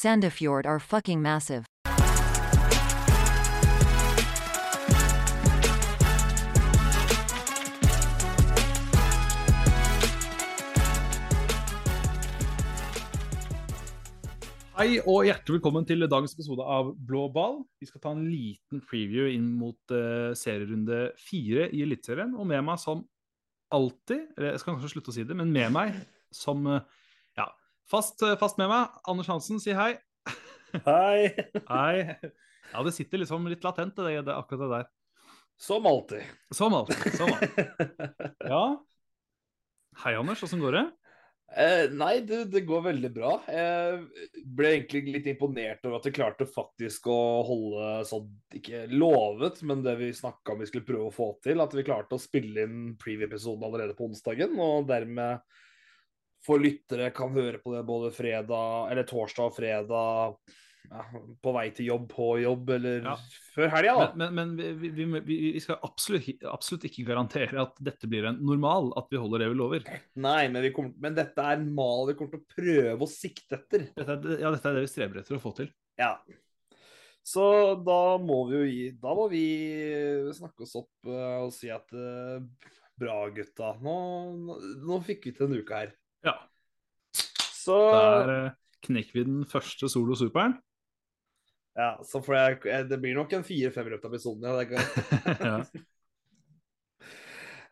Sandefjord are fucking massive. Hei og hjertelig velkommen til dagens episode av Blå ball. Vi skal ta en liten preview inn mot uh, serierunde fire i Eliteserien. Og med meg som alltid, eller jeg skal kanskje slutte å si det, men med meg som uh, fast, uh, fast med meg, Anders Hansen, si hei. Hei. Hei. Ja, det sitter liksom litt latent, det, det, akkurat det der. Som alltid. Som alltid. Som alltid. Ja. Hei, Anders. Åssen går det? Eh, nei, det, det, går veldig bra. Jeg ble egentlig litt imponert over at vi klarte faktisk å holde sånn Ikke lovet, men det vi snakka om vi skulle prøve å få til. At vi klarte å spille inn preview-episoden allerede på onsdagen. Og dermed for lyttere kan høre på det både fredag, eller torsdag og fredag ja, på vei til jobb, på jobb, eller ja. før helga, da. Men, men, men vi, vi, vi, vi, skal absolutt, absolutt, ikke garantere at dette blir en normal, at vi holder det vi lover. Nei, men, kommer, men dette er en mal vi kommer til å prøve å sikte etter. Dette er, ja, dette er det vi streber etter å få til. Ja. Så da må vi jo gi Da må vi snakke oss opp uh, og si at uh, bra, gutta. Nå, nå, nå, fikk vi til en uke her. Ja. Så Der uh, knekker vi den første solo-superen. Ja, så får jeg, eh, Det blir nok en fire-fem løpet av episoden. Ja, ja.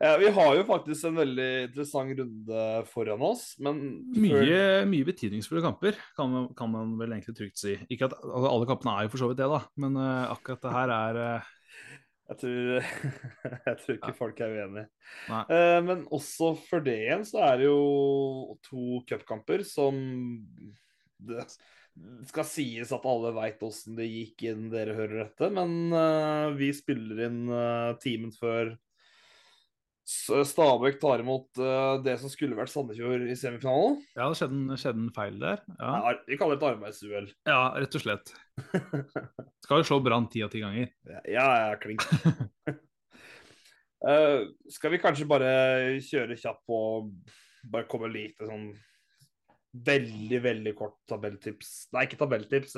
ja, vi har jo faktisk en veldig interessant runde foran oss, men Mye, før... mye betydningsfulle kamper, kan man, kan man, vel egentlig trygt si. Ikke at altså, Alle kampene er jo for så vidt det, da, men uh, akkurat det her er uh... jeg, tror, jeg tror, ikke folk er uenig. Uh, men også for det igjen så er det jo to cupkamper som det, skal sies at alle veit åssen det gikk inn dere hører dette, men uh, vi spiller inn uh, timen før Stabæk tar imot uh, det som skulle vært Sandefjord i semifinalen. Ja, det skjedde, skjedde en feil der. Ja. Ja, vi kaller det et arbeidsuhell. Ja, rett og slett. Skal jo slå Brann ti av ti ganger. Ja, ja, klink. skal vi kanskje bare kjøre kjapt på Bare komme litt sånn veldig, veldig kort tabelltips. Nei, ikke tabelltips,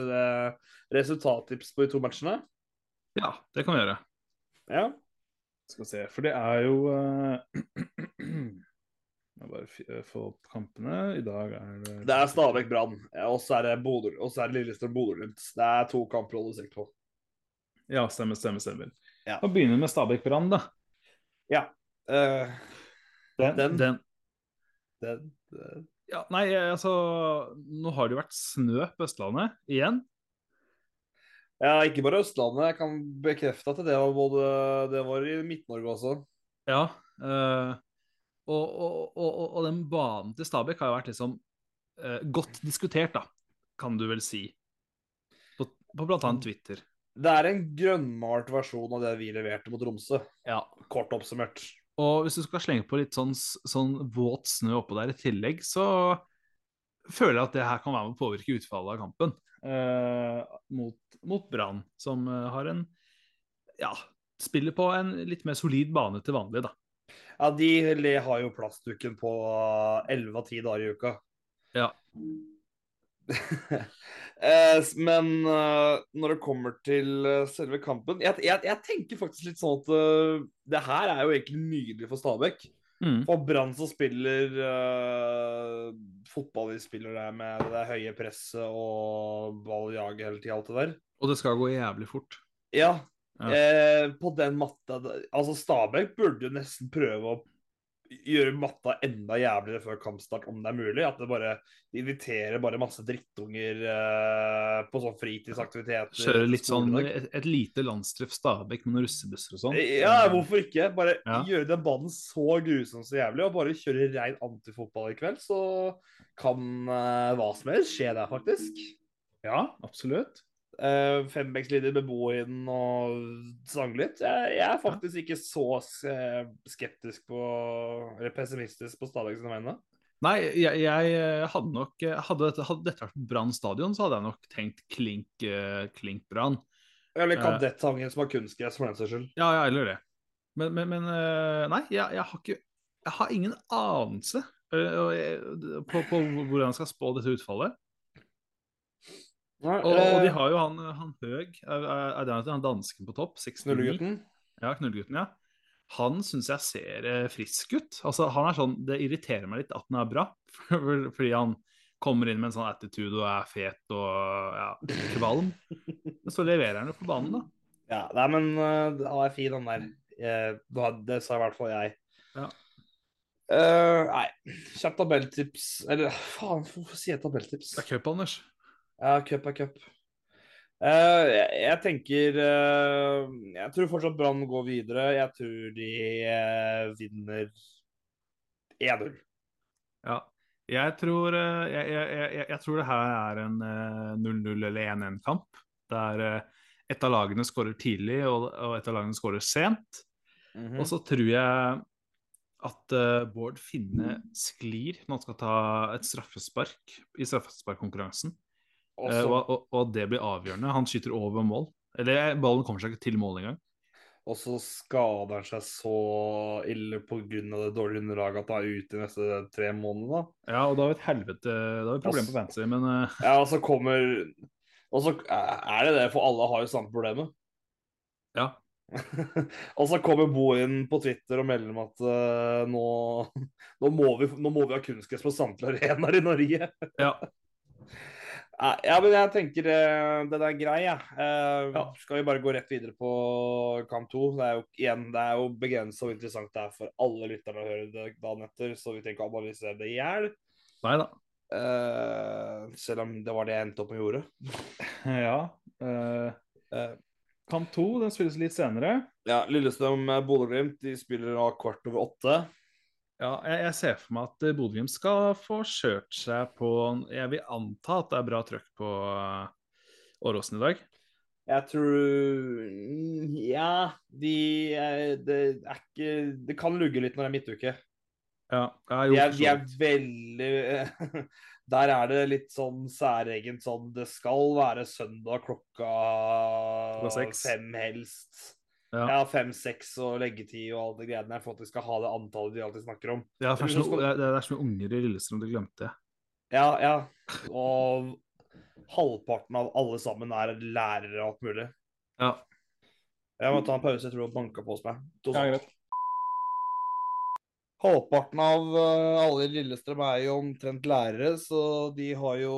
resultattips på de to matchene. Ja, det kan vi gjøre. Ja. Skal se, for det er jo uh, Jeg må bare få opp kampene. I dag er det Det er Stabæk Brann, og så er det Bodø, og så er det Lillestrøm Bodø-Glimt. Det er to kamper å holde sikt på. Ja, stemmer, stemmer. stemmer. Ja. Da begynner vi med Stabæk Brann, da. Ja. Uh, den, den, den, den, den ja, nei, altså Nå har det jo vært snø på Østlandet igjen. Ja, ikke bare Østlandet. Jeg kan bekrefte at det var, både, det var i Midt-Norge også. Ja. Øh, og, og, og, og, den banen til Stabæk har jo vært liksom øh, godt diskutert, da, kan du vel si. På, på bl.a. Twitter. Det er en grønnmalt versjon av det vi leverte mot Tromsø. Ja. Kort oppsummert. Og hvis du skal slenge på litt sånn, sånn våt snø oppå der i tillegg, så føler jeg at det her kan være med å påvirke utfallet av kampen eh, mot, mot Brann, som eh, har en ja, spiller på en litt mer solid bane til vanlig, da. Ja, de har jo plastduken på elleve av ti dager i uka. Ja. Eh, men når det kommer til selve kampen jeg, jeg, jeg, tenker faktisk litt sånn at uh, det her er jo egentlig nydelig for Stabæk. Mm. For Brann som spiller fotball de spiller det med det høye presset og balljaget hele tida, alt det der. Og det skal gå jævlig fort. Ja. ja. på den matta Altså, Stabæk burde jo nesten prøve å gjøre matta enda jævligere før kampstart, om det er mulig. At det bare de inviterer bare masse drittunger uh, på sånn fritidsaktiviteter. Kjøre litt sånn et, et lite landstreff Stabekk med noen russebusser og sånn. Ja, hvorfor ikke? Bare ja. gjøre den banen så grusom så jævlig, og bare kjøre rein antifotball i kveld, så kan uh, hva som helst skje der, faktisk. Ja, absolutt. Uh, Fembekslinjer med Bohin og sang litt. Jeg, jeg, er faktisk ikke så eh, skeptisk på Eller pessimistisk på Stabæk sine vegne. Nei, jeg, jeg, hadde nok Hadde, hadde dette vært Brann stadion, så hadde jeg nok tenkt klink, klink Brann. Eller Kadettangen som har kunstgress, for den saks skyld. Ja, ja, eller det. Men, men, men nei, jeg, jeg, har ikke Jeg har ingen anelse på, på hvordan jeg skal spå dette utfallet. Og, og de eh, har jo han, han Høg, er, er, er det han dansken på topp? 69? Knullegutten. Ja, Knullegutten, ja. Han syns jeg ser eh, frisk ut. Altså, han er sånn, Det irriterer meg litt at han er bra, fordi han kommer inn med en sånn attitude og er fet og ja, kvalm. Men så leverer han jo på banen, da. Ja, nei, men eh, han er fin, han der. Uh, det sa i hvert fall jeg. Ja. Uh, nei, kjapt tabelltips Eller faen, hvorfor sier jeg tabelltips? Det er cup, Anders. Ja, cup er cup. Uh, jeg, jeg tenker uh, Jeg tror fortsatt Brann går videre. Jeg tror de uh, vinner 1-0. Ja. Jeg tror, jeg, jeg, jeg, tror det her er en eh, 0-0 eller 1-1-kamp. Der et av lagene skårer tidlig, og, og et av lagene skårer sent. Mhm. Og så tror jeg at Bård Finne sklir når han skal ta et straffespark i straffesparkkonkurransen. Og Eh, og, og, og det blir avgjørende. Han skyter over mål. Eller ballen kommer seg ikke til mål engang. Og så skader han seg så ille pga. det dårlige underlaget at han er ute de neste tre månedene. Ja, og da har vi et helvete Da har vi problem på fantasy, men uh... Ja, og så kommer Og så er det det, for alle har jo samme problemet. ja. og så kommer Bo inn på Twitter og melder om at uh, nå, nå, må vi, nå må vi ha kunstgress på samtlige arenaer i Norge. ja. Ja, men jeg tenker eh, den er grei, jeg. Eh, Ja. Skal vi bare gå rett videre på kamp to? Det er jo igjen, det er jo begrenset hvor interessant det er for alle lytterne å høre det dagen etter, så vi trenger ikke å analysere det i hjel. Eh, selv om det var det jeg endte opp med å gjøre. Ja. Eh, kamp to den spilles litt senere. ja, Lillestrøm-Bodø-Glimt de spiller da kvart over åtte. Ja, jeg, jeg ser for meg at eh, Bodø-Glimt skal få kjørt seg på Jeg vil anta at det er bra trøkk på eh, Åråsen i dag. Jeg tror Ja, de Det er ikke Det kan lugge litt når det er midtuke. Ja, jeg De jo, er, de er veldig Der er det litt sånn særegent sånn Det skal være søndag klokka Klokka seks. fem helst. Ja. Ja, fem-seks og leggetid og alle de greiene der for at de skal ha det antallet de alltid snakker om. Ja, det, er så så, skal- det, er- det er mye unger i Lillestrøm, det glemte jeg. Ja, ja. Og halvparten av alle sammen er lærere og alt mulig. Ja, Jeg må ta en pause, jeg tror hun banka på hos meg. To ja greit. Halvparten av eh, alle i Lillestrøm er jo omtrent lærere, så de har jo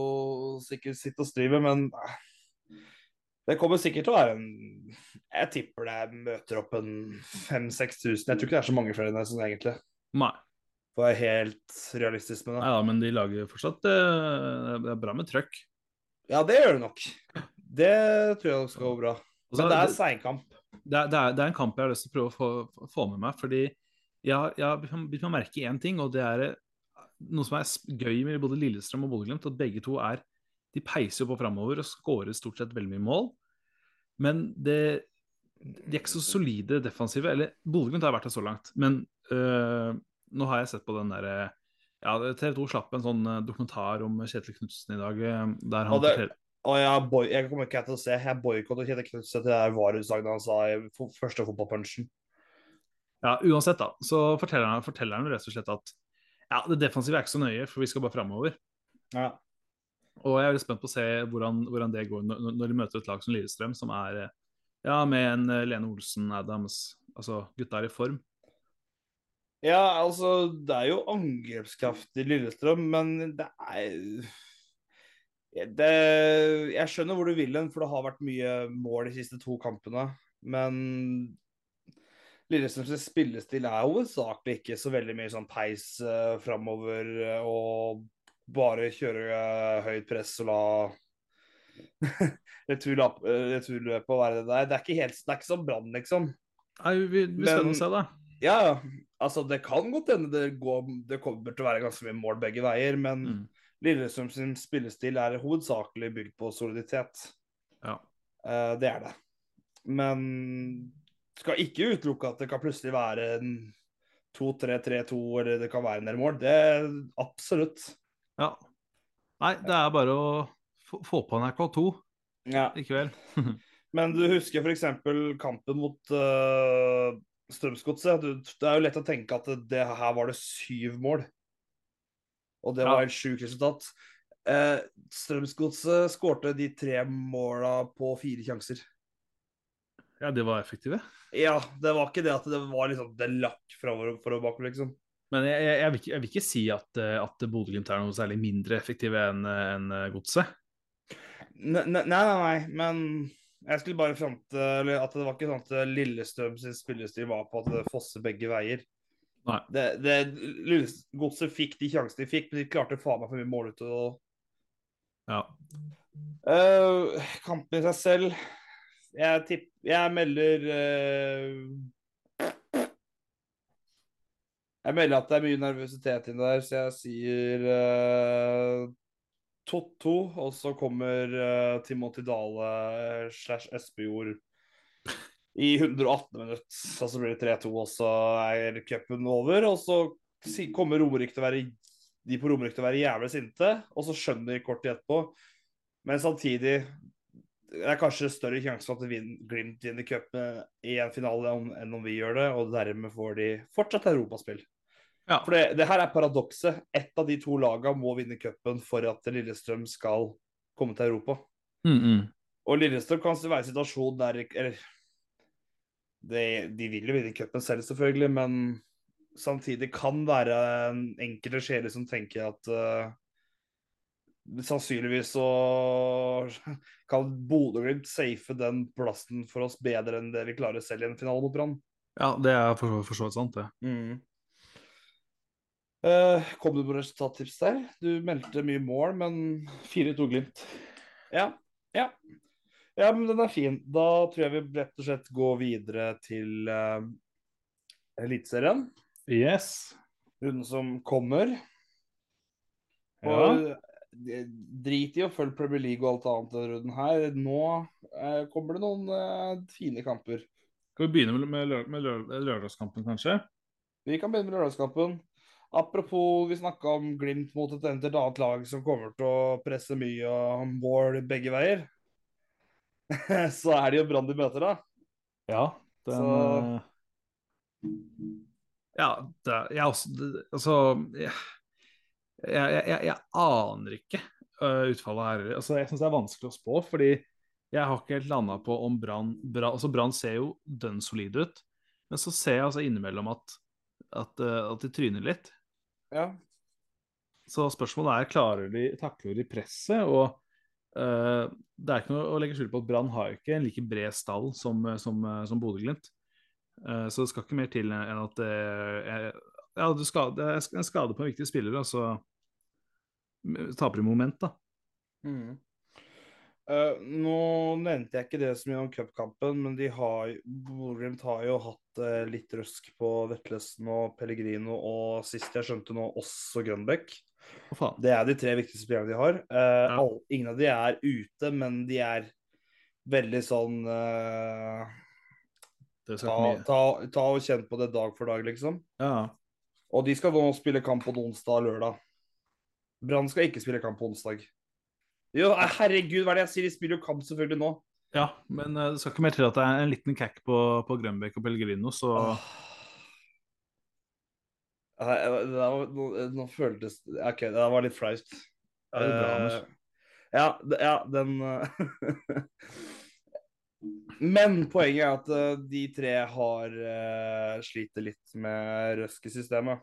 sikkert sitt å stri med, men det kommer sikkert til å være en Jeg tipper det møter opp en 5000-6000. Jeg tror ikke det er så mange flere enn det, sånn egentlig. Nei. For å være helt realistisk med det. Nei da, men de lager fortsatt eh, Det er bra med trøkk. Ja, det gjør det nok. Det tror jeg skal gå bra. Men det er seinkamp. det, er, det, er, det er en kamp jeg har lyst til å prøve å få, få med meg. Fordi jeg jeg har begynt å merke én ting, og det er eh, noe som er gøy med både Lillestrøm og Bodø-Glimt. At begge to er De peiser jo på framover og skårer stort sett veldig mye mål. Men det, de er ikke så solide defensive. Eller Bodø-Glimt har vært det så langt. Men øh, nå har jeg sett på den derre ja, TV 2 slapp en sånn eh, dokumentar om Kjetil Knutsen i dag. eh, Der han Og det- Og jeg, boy, jeg kommer ikke til å se. Jeg boikotter Kjetil Knutsen til det der vareutsaget han sa i første fotballpunchen. Ja, uansett, da, så forteller han, forteller han rett og slett at ja, det defensive er ikke så nøye, for vi skal bare framover. Ja. Og jeg er veldig spent på å se hvordan, hvordan det går når, når de møter et lag som Lillestrøm, som er ja, med en eh, Lene Olsen, Adams Altså, gutta er i form. Ja, altså, det er jo angrepskraft i Lillestrøm, men det er det, Jeg skjønner hvor du vil hen, for det har vært mye mål de siste to kampene. Men Lillestrøms spillestil er hovedsakelig ikke så veldig mye sånn peis uh, framover eh, og bare kjøre uh, høyt press og la returløp- eh, returløpet være det der. Det er ikke, helt, det er ikke som Brann, liksom. Nei, vi, vi skal nå se, da. Ja, ja. altså det kan godt hende det, går, det kommer til å være ganske mye mål begge veier, men Mm. Lillestrøm sin spillestil er hovedsakelig bygd på soliditet. Ja. Uh, det er det. Men skal ikke utelukke at det kan plutselig være en 2-3-3-2, eller det kan være en del mål. Det er absolutt. ja. Nei, det er bare å få, på NRK2 Ja. i kveld. Men du husker f.eks. kampen mot uh, Strømsgodset. Det er jo lett å tenke at det, her var det syv mål. Og det Ja. var helt sjukt resultat. Uh, Strømsgodset skårte de tre måla på fire sjanser. Ja, de var effektive. Ja, det var ikke det at det var liksom det lakk framover og bakover, liksom. Men jeg, jeg, jeg, vil, ikke, jeg vil ikke si at, eh, at Bodø-Glimt er noe særlig mindre effektive enn en Godset. Nei, nei, nei, men jeg skulle bare fram til eller at det var ikke sånn at Lillestrøm sin spillestil var på at det fosser begge veier. Nei. Det, det, Godset fikk de sjansene de fikk, men de klarte faen meg for mye mål ut og Ja. Uh, kampen i seg selv Jeg tipp, Jeg melder uh, Jeg melder at det er mye nervøsitet inni der, så jeg sier uh, 2-2. Og så kommer uh, Timothy Dale slash Espejord i 118 minutter. Og så blir det 3-2, og så er cupen over. Og så kommer Romerik til å være de på Romerik til å være jævlig sinte, og så skjønner de kort tid etterpå. Men samtidig det er kanskje større sjanse for at Glimt vinner cupen i en finale enn om vi gjør det, og dermed får de fortsatt europaspill. Ja. For det, det her er paradokset. Ett av de to lagene må vinne cupen for at Lillestrøm skal komme til Europa. Mm, mm. Og Lillestrøm kan være i en situasjon der Eller det, de vil jo vinne cupen selv, selvfølgelig, men samtidig kan være en enkelte sjeler som tenker at uh, sannsynligvis så kan Bodø-Glimt safe den plassen for oss bedre enn det vi klarer selv i en finale mot Brann. ja, det er for så vidt sant, det. Eh, kom du på resultattips der? Du meldte mye mål, men 4-2 Glimt. Ja, ja. Ja, men den er fin. Da tror jeg vi rett og slett går videre til uh, Eliteserien. Yes. Runden som kommer. Ja. Og eh, drit i å følge Premier League og alt annet denne runden her. Nå uh, kommer det noen uh, fine kamper. Skal vi begynne med, med, lø- med lø- lørdagskampen, kanskje? Vi kan begynne med lørdagskampen. Apropos, vi snakka om Glimt mot et eventuelt annet lag som kommer til å presse mye og mål begge veier. Så er det jo Brann de møter, da. Ja. Den, Så- Ja, det, jeg også Altså jeg, jeg, jeg, jeg aner ikke eh, utfallet her. Altså, jeg syns det er vanskelig å spå, fordi jeg har ikke helt landa på om Brann altså Brann ser jo dønn solide ut, men så ser jeg altså innimellom at, at, eh, at de tryner litt. Ja. Så spørsmålet er klarer de, takler de presset. Og uh, det er ikke noe å legge skjul på at Brann har ikke en like bred stall som, som, som Bodø-Glimt. Uh, så det skal ikke mer til enn at det er, ja, du skade, det er en skade på en viktig spiller, og så taper du moment, da. Mm. Eh, nå nevnte jeg ikke det så mye om cupkampen, men de har Bodø-Glimt har jo hatt uh, litt røsk på Vetlesen og Pellegrino, og sist jeg skjønte nå også Grønbekk. Oh. Det er de tre viktigste spillerne de har. Uh, Ja. all, ingen av de er ute, men de er veldig sånn Det ta, ta, ta og kjenn på det dag for dag, liksom. Ja. Og de skal nå spille kamp på onsdag og lørdag. Brann skal ikke spille kamp på onsdag. Jo, herregud, hva er det jeg sier? De spiller jo kamp selvfølgelig nå. ja, men eh, det skal ikke mer til at det er en liten cack på, på Grønbekk og Pellegrino, så oh. Nei, var- Nå, nå føltes OK, det var litt flaut. Ja, Eh, Ja, ja, den eh, Men poenget er at de tre har uh, sliter litt med røsk i systemet.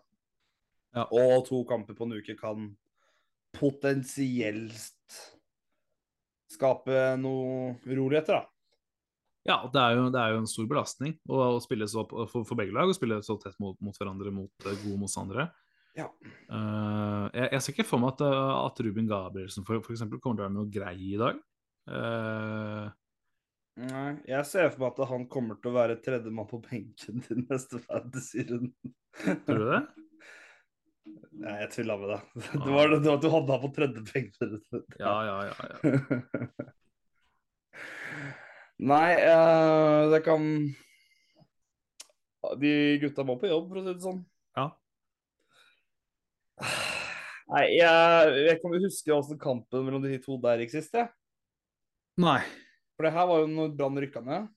Ja. Og to kamper på en uke kan potensielt skape noe uroligheter, da. Ja, det er jo, det er jo en stor belastning å, å spille så, for, for begge lag å spille så tett mot, mot hverandre mot eh, gode motstandere. Ja. Uh, jeg, jeg ser ikke for meg at, eh, at Ruben Gabrielsen for, for eksempel, kommer til å være noe grei i dag. Uh, Nei, jeg ser for meg at han kommer til å være tredjemann på benken til neste fantasy-runde. tror du det? Nei, jeg tulla med deg. Det var det, at du han på tredje benken. Ja, ja, ja. ja. Nei, uh, det kan De gutta må på jobb, for å si det sånn. Ja. Nei, jeg, jeg kan jo huske åssen kampen mellom de to der gikk sist, jeg. Nei. For det her var jo når Brann rykka ned.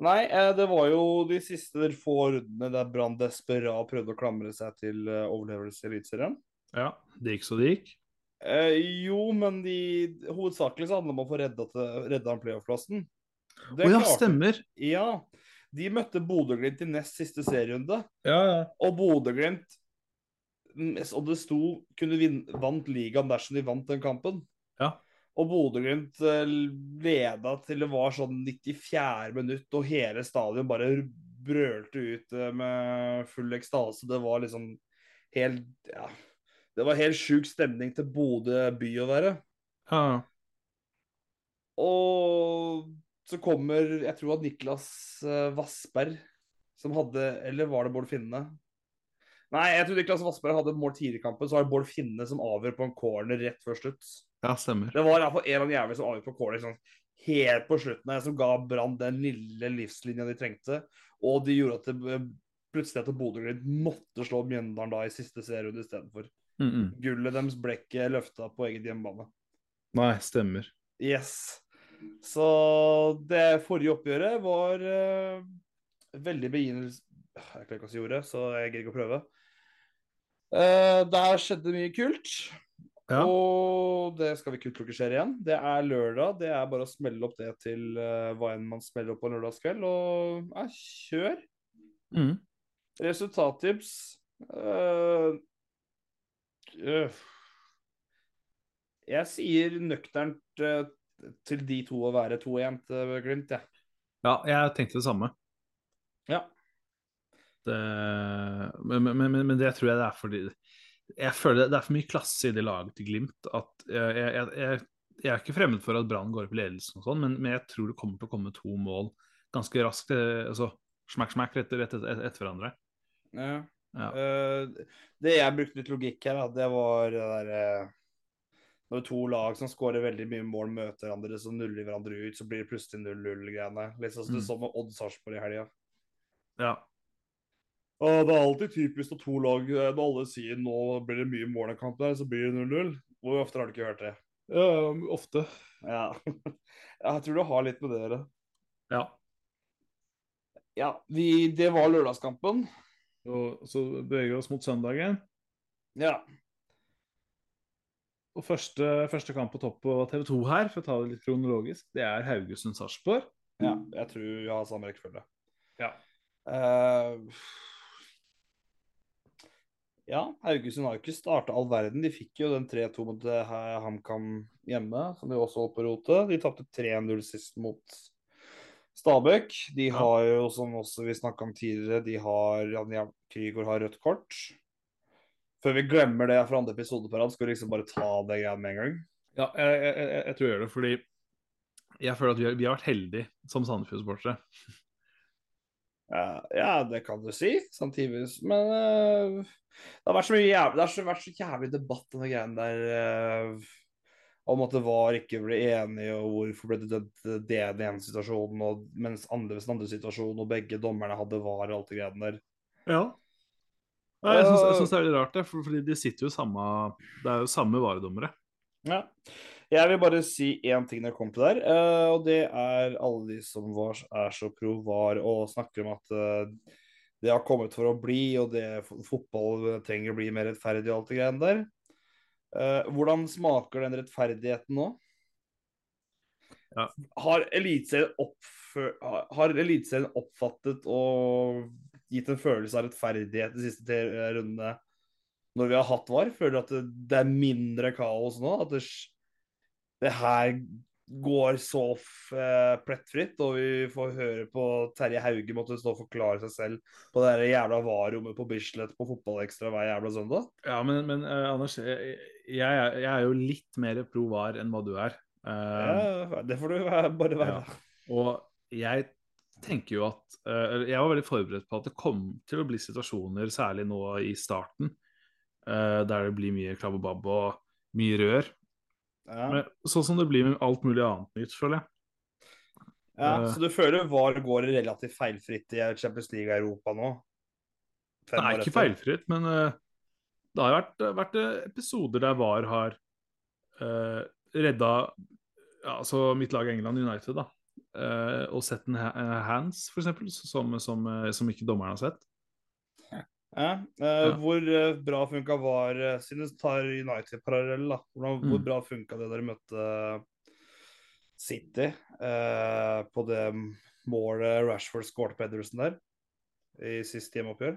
Nei, eh, det var jo de siste få rundene der Brann desperat prøvde å klamre seg til eh, overlevelse i Eliteserien. Ja, det gikk så det gikk. Eh, jo, men de, hovedsakelig så handler det om å få redda, til, redda en playoff-plassen. Det oh, ja, stemmer. Ja. De møtte Bodø-Glimt i nest siste serierunde, Ja, ja. og Bodø-Glimt mm, Og det sto kunne vinne, vant ligaen dersom de vant den kampen. Ja. Og Bodø-Glimt eh, leda til det var sånn 94. minutt, og hele stadion bare brølte ut eh, med full ekstase. Det var liksom helt Ja. Det var helt sjuk stemning til Bodø by å være. ja. Og så kommer Jeg tror at Niklas eh, Vassberg som hadde Eller var det Bård Finne? Nei, jeg tror Niklas Vassberg hadde mål tidlig i kampen. Så det Bård Finne som avgjør på en corner rett før slutt. Ja, stemmer. Det var iallfall en av de jævlig som avgjorde på corner sånn, helt på slutten, her, som ga Brann den lille livslinja de trengte. Og de gjorde at det plutselig at Bodø-Glimt måtte slå Mjøndalen da i siste serierunde istedenfor. Mm -mm. Gullet deres ble ikke løfta på eget hjemmebane. Nei, stemmer. Yes. Så det forrige oppgjøret var uh, veldig begynnelse... Jeg klarer ikke å si ordet, så jeg gidder ikke å prøve. Uh, der skjedde mye kult. Ja. Og det skal vi ikke utelukke skjer igjen. Det er lørdag. Det er bare å smelle opp det til uh, hva enn man smeller opp på en lørdagskveld. Og ja, kjør. Mm. Resultattips uh, uh, Jeg sier nøkternt eh, til de to å være 2-1 til Glimt, jeg. Ja, jeg tenkte det samme. Ja. Det, men, men, men, men det tror jeg det er fordi Jeg føler det er for mye klasse i det laget til Glimt at jeg, jeg, jeg, jeg, jeg er ikke fremmed for at Brann går opp i ledelsen og sånn, men, men jeg tror det kommer til å komme to mål ganske raskt. eh, Altså smakk, smakk rett, rett etter, etter hverandre. Ja. Ja. Uh, det jeg brukte litt logikk her, da, det var det derre Når to lag som skårer veldig mye mål, møter hverandre, så nuller hverandre ut, så blir det plutselig 0-0-greiene. Litt sånn som Mm. så med Odd Sarpsborg i helga. Ja. Og det er alltid typisk når to lag eh, Når alle sier nå blir det mye mål i en kamp der, så blir det 0-0. Hvor ofte har du ikke hørt det? ja, ofte. Ja. Jeg tror det har litt med gjøre. Ja. Ja, vi, det var lørdagskampen. Og så beveger vi oss mot søndagen. Ja. Og første, første kamp på topp på TV 2 her, for å ta det litt kronologisk, det er Haugesund-Sarpsborg. ja. Jeg tror vi har samme rekkefølge. Ja. Eh, ja, Haugesund har jo ikke starta all verden. De fikk jo den 3-2 mot eh, HamKam hjemme, som de også holdt på å rote. De tapte 3-0 sist mot Stabæk. De har jo, som også vi snakka om tidligere, de har Jan Krygård har rødt kort. Før vi glemmer det fra andre episode på rad, skal vi liksom bare ta det greia med en gang. Ja, jeg, jeg, jeg, jeg tror jeg gjør det fordi jeg føler at vi har, vi har vært heldige som Sandefjord-sportere. Ja, ja, det kan du si, samtidig. Men uh, det har vært så mye jævlig, det har vært så jævlig debatt om de greiene der uh, om at det var ikke ble enige, og hvorfor ble det dømt det i den ene situasjonen, og, mens andre den andre situasjonen, og begge dommerne hadde var og alt det greiene der. Ja. Nei, jeg syns det er litt rart, det, for, fordi de sitter jo samme Det er jo samme varedommere. Ja. Jeg vil bare si én ting når det kommer til der, eh, og det er alle de som var, er så pro var og snakker om at eh, det har kommet for å bli, og det fotball trenger å bli mer rettferdig og alt det greiene der. Eh, hvordan smaker den rettferdigheten nå? Ja. Har Eliteserien Eliteserien oppfattet og gitt en følelse av rettferdighet de siste rundene når vi har hatt VAR? Føler du at det, det er mindre kaos nå? At det, det her går så eh, plettfritt, og vi får høre på Terje Hauge måtte stå og forklare seg selv på det jævla VAR-rommet på Bislett på Fotballekstra hver jævla søndag? Ja, men, men uh, Anders, jeg, jeg, jeg er jo litt mer pro var enn hva du er. Uh, Ja, det får du være- bare være. Ja. Og jeg tenker jo at uh, Jeg var veldig forberedt på at det kom til å bli situasjoner, særlig nå i starten, der det blir mye klabb og babb og mye rør. Ja. Sånn som det blir med alt mulig annet nytt, føler jeg. Ja, uh, så du føler VAR går relativt feilfritt i Champions League i Europa nå? Fem Nei, ikke feilfritt, men uh, det har vært, vært eh, episoder der VAR har uh, redda ja, altså mitt lag England United, da. Uh, og sett en hands, f.eks., som, som, som ikke dommeren har sett. Ja, eh, Ja. Hvor eh, bra funka var eh, Siden du tar United-parallell, da. Hvordan, Hvor Mm. bra funka det dere møtte eh, City eh, på det målet Rashford skåret på Ederson der i siste hjemmeoppgjør?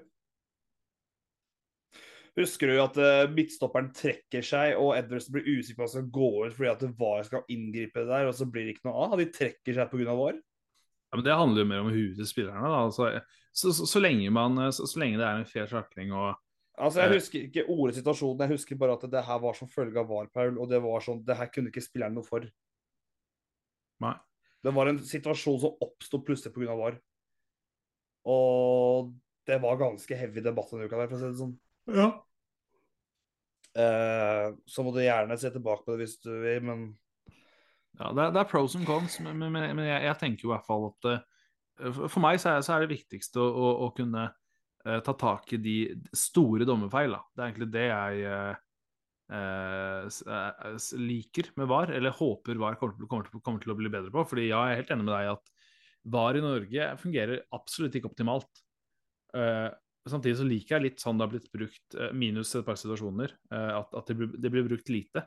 Husker du at eh, midtstopperen trekker seg, og Ederson blir usikker på om han skal gå ut fordi at VAR skal inngripe det der, og så blir det ikke noe av? De trekker seg pga. VAR? Ja, men Det handler jo mer om huet til spillerne. da, altså, så, så, så, lenge man, så, så lenge det er en fair takling og Altså, Jeg Eh. husker ikke ordet situasjonen, jeg husker bare at det her var som følge av VAR, Paul. Og det var sånn, det her kunne ikke spilleren noe for. Nei. Det var en situasjon som oppsto plutselig pga. VAR. Og det var ganske heavy debatt denne uka der, for å si det sånn. Ja. Eh, så må du gjerne se tilbake på det hvis du vil, men Ja, det, er, det er pros and cons, men, men, men jeg, jeg tenker jo i hvert fall at eh, for- For meg så er, så er det viktigste å, å, å kunne uh, ta tak i de store dommerfeil. Det er egentlig det jeg uh, eh, eh, s- liker med VAR, eller håper VAR kommer til, kommer, til, kommer til å bli bedre på. Fordi ja, jeg er helt enig med deg at VAR i Norge fungerer absolutt ikke optimalt. Eh, samtidig så liker jeg litt sånn det har blitt brukt, eh, minus et par situasjoner, eh, at, at det, blir, det blir brukt lite.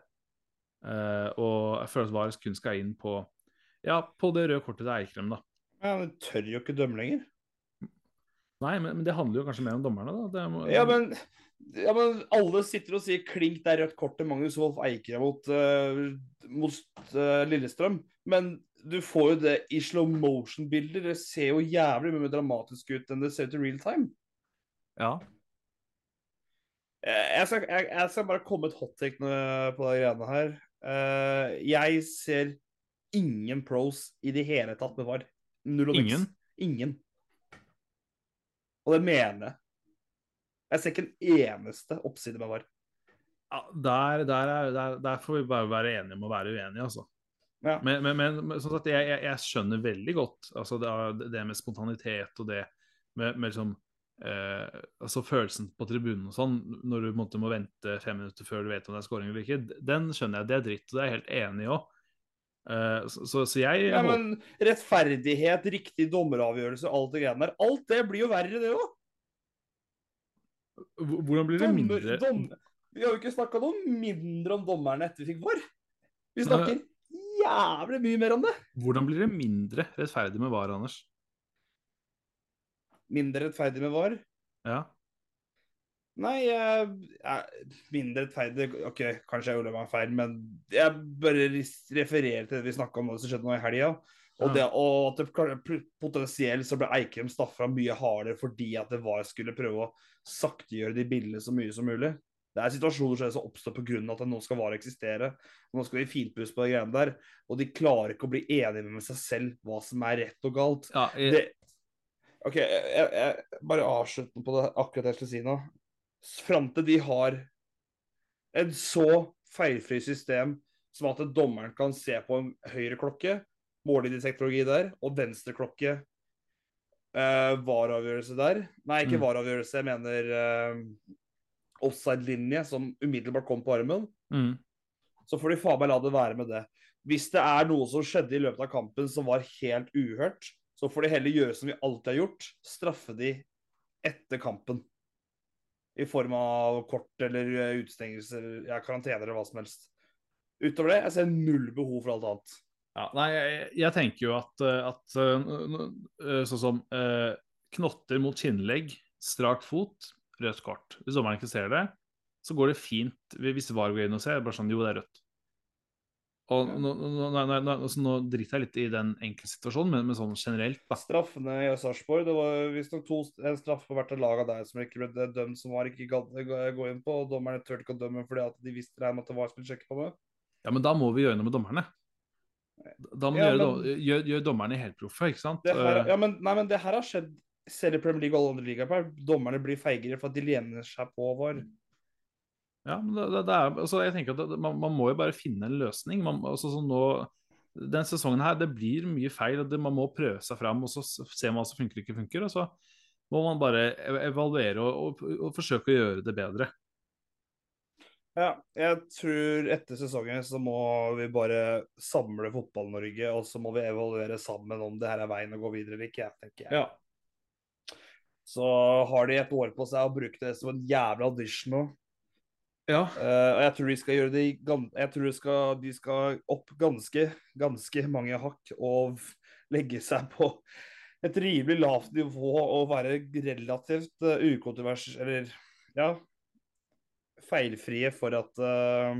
Eh, og jeg føler at VAR kun skal inn på ja, på det røde kortet til Eikrem, da. Ja, du tør jo ikke dømme lenger. Nei, men, men det handler jo kanskje mer om dommerne, da. Det må, Ja, men, ja, men alle sitter og sier klink, det er rødt kort til Magnus Wolff Eikre mot, uh, mot uh, Lillestrøm. Men du får jo det i slow motion-bilder. Det ser jo jævlig mye mer dramatisk ut enn det ser ut i real time. Ja. Eh, Jeg skal, jeg, jeg skal bare komme et hot take på de greiene her. Uh, jeg ser ingen pros i det hele tatt med VAR. Null og niks. Ingen? Ingen. Og det mener jeg. Jeg ser ikke en eneste oppside med VAR. ja der, der, er, der, der får vi bare være enige om å være uenige, altså. Ja. Men, men, men, sånn jeg, jeg, jeg skjønner veldig godt altså det, det med spontanitet og det med, med liksom eh, altså følelsen på tribunen og sånn, når du måtte, må vente fem minutter før du vet om det er scoring eller ikke, den skjønner jeg. Det er dritt, og det er jeg helt enig i òg. Så, så, så jeg Nei, men rettferdighet, riktig dommeravgjørelse, alt det greiene der. Alt det blir jo verre, det òg. Hvordan blir det mindre Dom... Vi har jo ikke snakka noe mindre om dommerne etter vi fikk VAR. Vi snakker jævlig mye mer om det. Hvordan blir det mindre rettferdig med VAR, Anders? Mindre rettferdig med VAR? Ja. Nei, jeg, jeg, mindre rettferdig OK, kanskje jeg gjorde meg feil, men jeg bare refererer til det vi snakka om det som skjedde nå i helga. Og, Ja. det, og at det potensielt så ble Eikrem straffa mye hardere fordi at det var skulle prøve å saktegjøre de bildene så mye som mulig. Det er situasjoner som oppstår pga. at det nå skal VAR eksistere. og Nå skal vi finpusse på de greiene der. Og de klarer ikke å bli enige med seg selv hva som er rett og galt. ja jeg, Det, OK, jeg, jeg, bare avslutter på det akkurat det jeg skal si nå. Fram til de har et så feilfri system som at dommeren kan se på en høyreklokke, måledetektorologi der, og venstreklokke, eh, varavgjørelse der. Nei, ikke Mm. varavgjørelse, jeg mener eh, offside-linje som umiddelbart kom på armen. mm, Så får de faen meg la det være med det. Hvis det er noe som skjedde i løpet av kampen som var helt uhørt, så får de heller gjøre som vi alltid har gjort, straffe de etter kampen. I form av kort eller utestengelser, ja, karantene eller hva som helst. Utover det, jeg ser null behov for alt annet. ja, nei, jeg, jeg tenker jo at, eh, at eh, eh, sånn som eh, knotter mot kinnlegg, strak fot, rødt kort. Hvis dommeren ikke ser det, så går det fint. Hvis VAR går inn og ser, bare sånn jo, det er rødt. Og nå, nå, nå, nå, nå, nå driter jeg litt i den enkeltsituasjonen, men, men sånn generelt, da. Straffene i Sarpsborg, det var visstnok en straff på hvert lag av deg som ikke ble dømt, som var ikke gadd gå inn på. og Dommerne turte ikke å dømme fordi at de visste regnet med at det var spillsjekker på det. Ja, men da må vi gjøre noe med dommerne. Da må Ja, gjøre, men- gjør, gjøre dommerne helproffe, ikke sant? Her, Eh, ja, men, nei, men det her har skjedd selv i Premier League og alle andre ligaer. Dommerne blir feigere for at de lener seg på VAR. Ja, men det, det, er, altså jeg tenker at det, man, man må jo bare finne en løsning. Man, altså sånn nå, den sesongen her, det blir mye feil. det, Man må prøve seg fram og så ser se hva som funker og ikke funker. Og så må man bare evaluere og, og, og forsøke å gjøre det bedre. Ja, jeg tror etter sesongen så må vi bare samle Fotball-Norge, og så må vi evaluere sammen om det her er veien å gå videre eller ikke. jeg, tenker jeg. Ja. Så har de et år på seg Og brukt det som en jævla audition nå. Ja. Uh, og jeg tror de skal gjøre det Jeg tror de skal, de skal opp ganske, ganske mange hakk og legge seg på et rimelig lavt nivå og være relativt uh, ukontrovers... Eller ja feilfrie for at uh,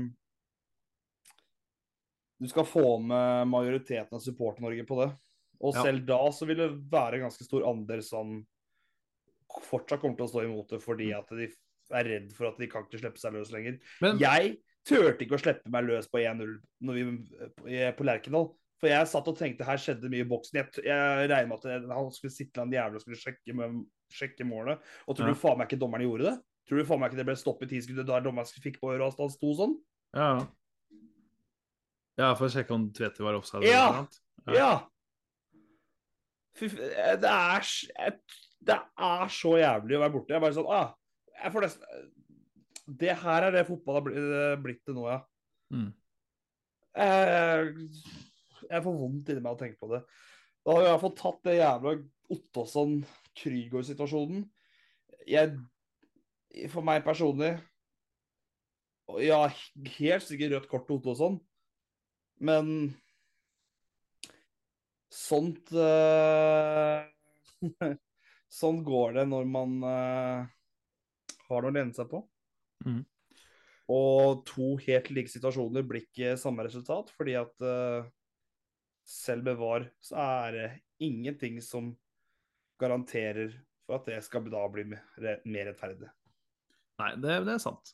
du skal få med majoriteten av support-Norge på det. Og Ja. selv da så vil det være en ganske stor andel som fortsatt kommer til å stå imot det fordi at de er redd for at de kan ikke slippe seg løs lenger. Men Jeg turte ikke å slippe meg løs på 1-0 når vi- eh, på Lerkendal. For jeg satt og tenkte her skjedde mye i boksen. Jeg, jeg regner med at han skulle sitte en jævla og skulle sjekke, med, sjekke målet. Og tror Ja. du faen meg ikke dommeren gjorde det? Tror du faen meg ikke det ble stopp i tidsskuddet da dommeren fikk på øret og han sto sånn? Ja. Ja, for å sjekke om Tvedte var offside. Ja! Ja. Ja! Fy, eh, det, er, det er så jævlig å være borte. Jeg bare sånn ah, jeg får nesten Det her er det fotball har blitt, til nå, ja. Mm. Jeg, jeg får vondt inni meg av å tenke på det. Da har vi i hvert fall tatt det jævla Ottosson-Krygård-situasjonen. Jeg For meg personlig Ja, helt sikkert rødt kort til Ottosson, men sånt uh, Sånn går det når man eh, har noe å lene seg på. Mm. Og to helt like situasjoner blir ikke samme resultat, fordi at uh, selv bevar så er det ingenting som garanterer for at det skal da bli mer mer rettferdig. Nei, det, det er sant.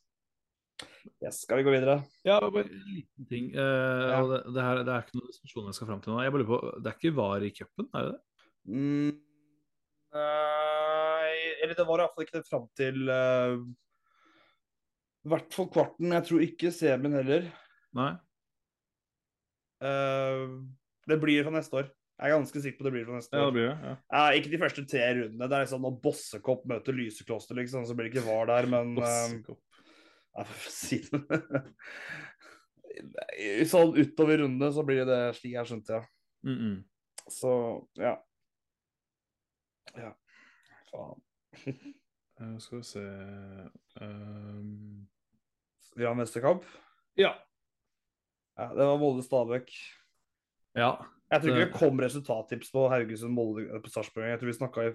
Yes, skal vi gå videre? Ja, bare en liten ting. Uh, Ja. det, det, her, det er ikke noen diskusjon jeg skal fram til nå. Jeg bare lurer på, Det er ikke VAR i cupen, er det det? Mm, nei Eller det var iallfall ikke det fram til uh, I hvert fall kvarten. Jeg tror ikke semien heller. Nei? Uh, det blir fra neste år. Jeg er ganske sikker på det blir fra neste Ja, år. det blir det. ja. uh, ikke de første tre rundene. Det er liksom når Bossekopp møter Lysekloster, liksom, så blir det ikke VAR der, men uh, Bossekopp. Ja, si det Sånn utover rundene så blir det slik jeg skjønte, ja. Mm -mm. Så ja. Ja. Faen. Eh, skal vi se um... Vi har neste kamp. Ja. Ja, det var Molde-Stabæk. ja. Jeg tror ikke Det- det kom resultattips på Haugesund-Molde på Sarpsborg. Jeg tror vi snakka i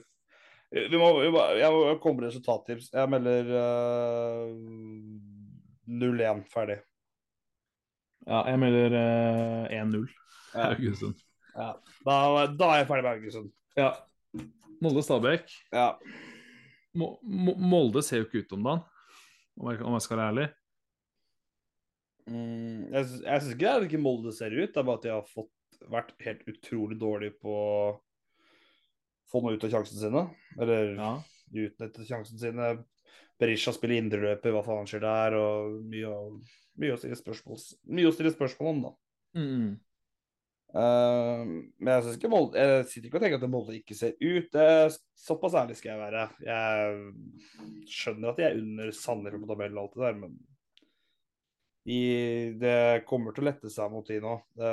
vi må, vi må, Jeg må komme med resultattips. Jeg melder uh, 0-1 ferdig. ja jeg melder uh, 1-0. Ja. Haugesund. Ja. Da, da er jeg ferdig med Haugesund. Ja. Molde-Stabæk. Ja. Mo Mo Molde ser jo ikke ut om dagen, om jeg, skal være ærlig. Mm, jeg jeg syns ikke det er ikke Molde ser ut, det er bare at de har fått, vært helt utrolig dårlige på å få noe ut av sjansene sine. Eller Ja. utnytte sjansene sine. Berisha spiller indreløper, hva faen skjer der? Og mye, å- mye, å stille spørsmål, mye å stille spørsmål om, da. Mm Eh, men jeg synes ikke Molde Jeg sitter ikke og tenker at Molde ikke ser ut. Det, såpass ærlig skal jeg være. Jeg skjønner at de er under Sandefjord på tabellen og alt det der, men de, det kommer til å lette seg mot de nå. Det,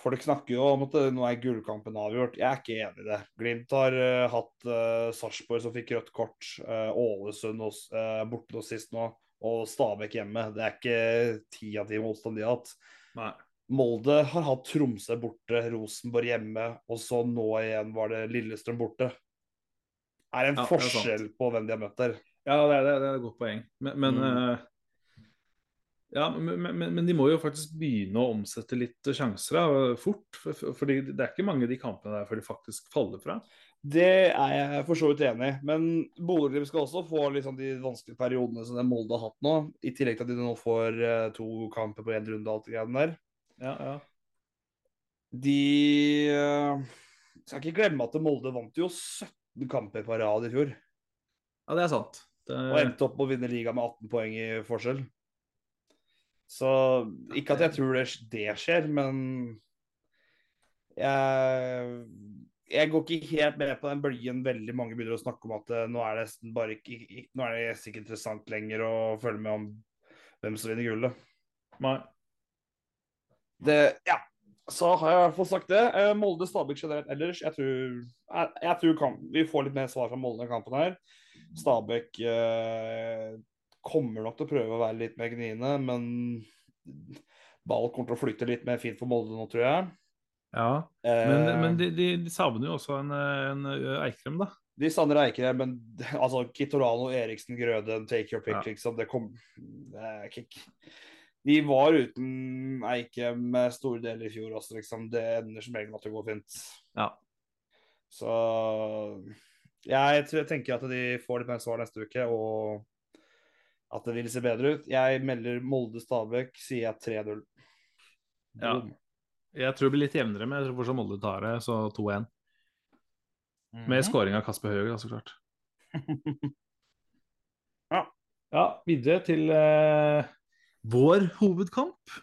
folk snakker jo om at nå er gullkampen avgjort. Jeg er ikke enig i det. Glimt har uh, hatt uh, Sarpsborg som fikk rødt kort, uh, Ålesund hos, uh, borte nå sist nå, og Stabæk hjemme. Det er ikke ti av ti motstand de har hatt. Nei. Molde har hatt Tromsø borte, Rosenborg hjemme, og så nå igjen var det Lillestrøm borte. Er en Ja, det forskjell på hvem de har møtt der. Ja, det er, det er- et godt poeng. Men, men Mm. eh, Ja, men, men, men de må jo faktisk begynne å omsette litt sjanser da, fort. For, for, for det er ikke mange av de kampene der før de faktisk faller fra. Det er jeg for så vidt enig i, men Bodø-Glimt skal også få liksom de vanskelige periodene som Molde har hatt nå, i tillegg til at de nå får eh, to kamper på én runde og alt det greiene der. Ja, ja. De eh, skal ikke glemme at Molde vant jo 17 kamper på rad i fjor, ja det er sant. Det, og endte opp med å vinne ligaen med 18 poeng i forskjell. Så ikke at jeg tror det, det skjer, men jeg, jeg går ikke helt med på den bølgen veldig mange begynner å snakke om at eh, nå er det nesten bare ikke, ikke Nå er det ikke interessant lenger å følge med om hvem som vinner gullet. Nei. Det Ja. så har jeg i hvert fall sagt det. Eh, Molde-Stabæk generelt ellers. Jeg tror, jeg, jeg tror kan, vi får litt mer svar fra Molde i kampen her. Stabæk eh, kommer nok til å prøve å være litt mer gniene, men ball kommer til å flytte litt mer fint for Molde nå, tror jeg. Ja, men, Eh, men de, de, de savner jo også en, en Eikrem, da. De savner Eikrem, men altså Kitorano, Eriksen, Grøden, take your pick, Ja. liksom. Det kom det er ikke De var uten Eikem store deler i fjor også, liksom. Det ender som regel at det går fint. Ja. Så jeg, tror, jeg tenker at de får litt mer svar neste uke, og at det vil se bedre ut. Jeg melder Molde-Stabæk, sier jeg 3-0. Ja. Jeg tror det blir litt jevnere, men jeg tror fortsatt Molde tar det, så 2-1. Med Mhm. scoring av Kasper Høeg, så klart. Ja. Ja, videre til eh, vår hovedkamp.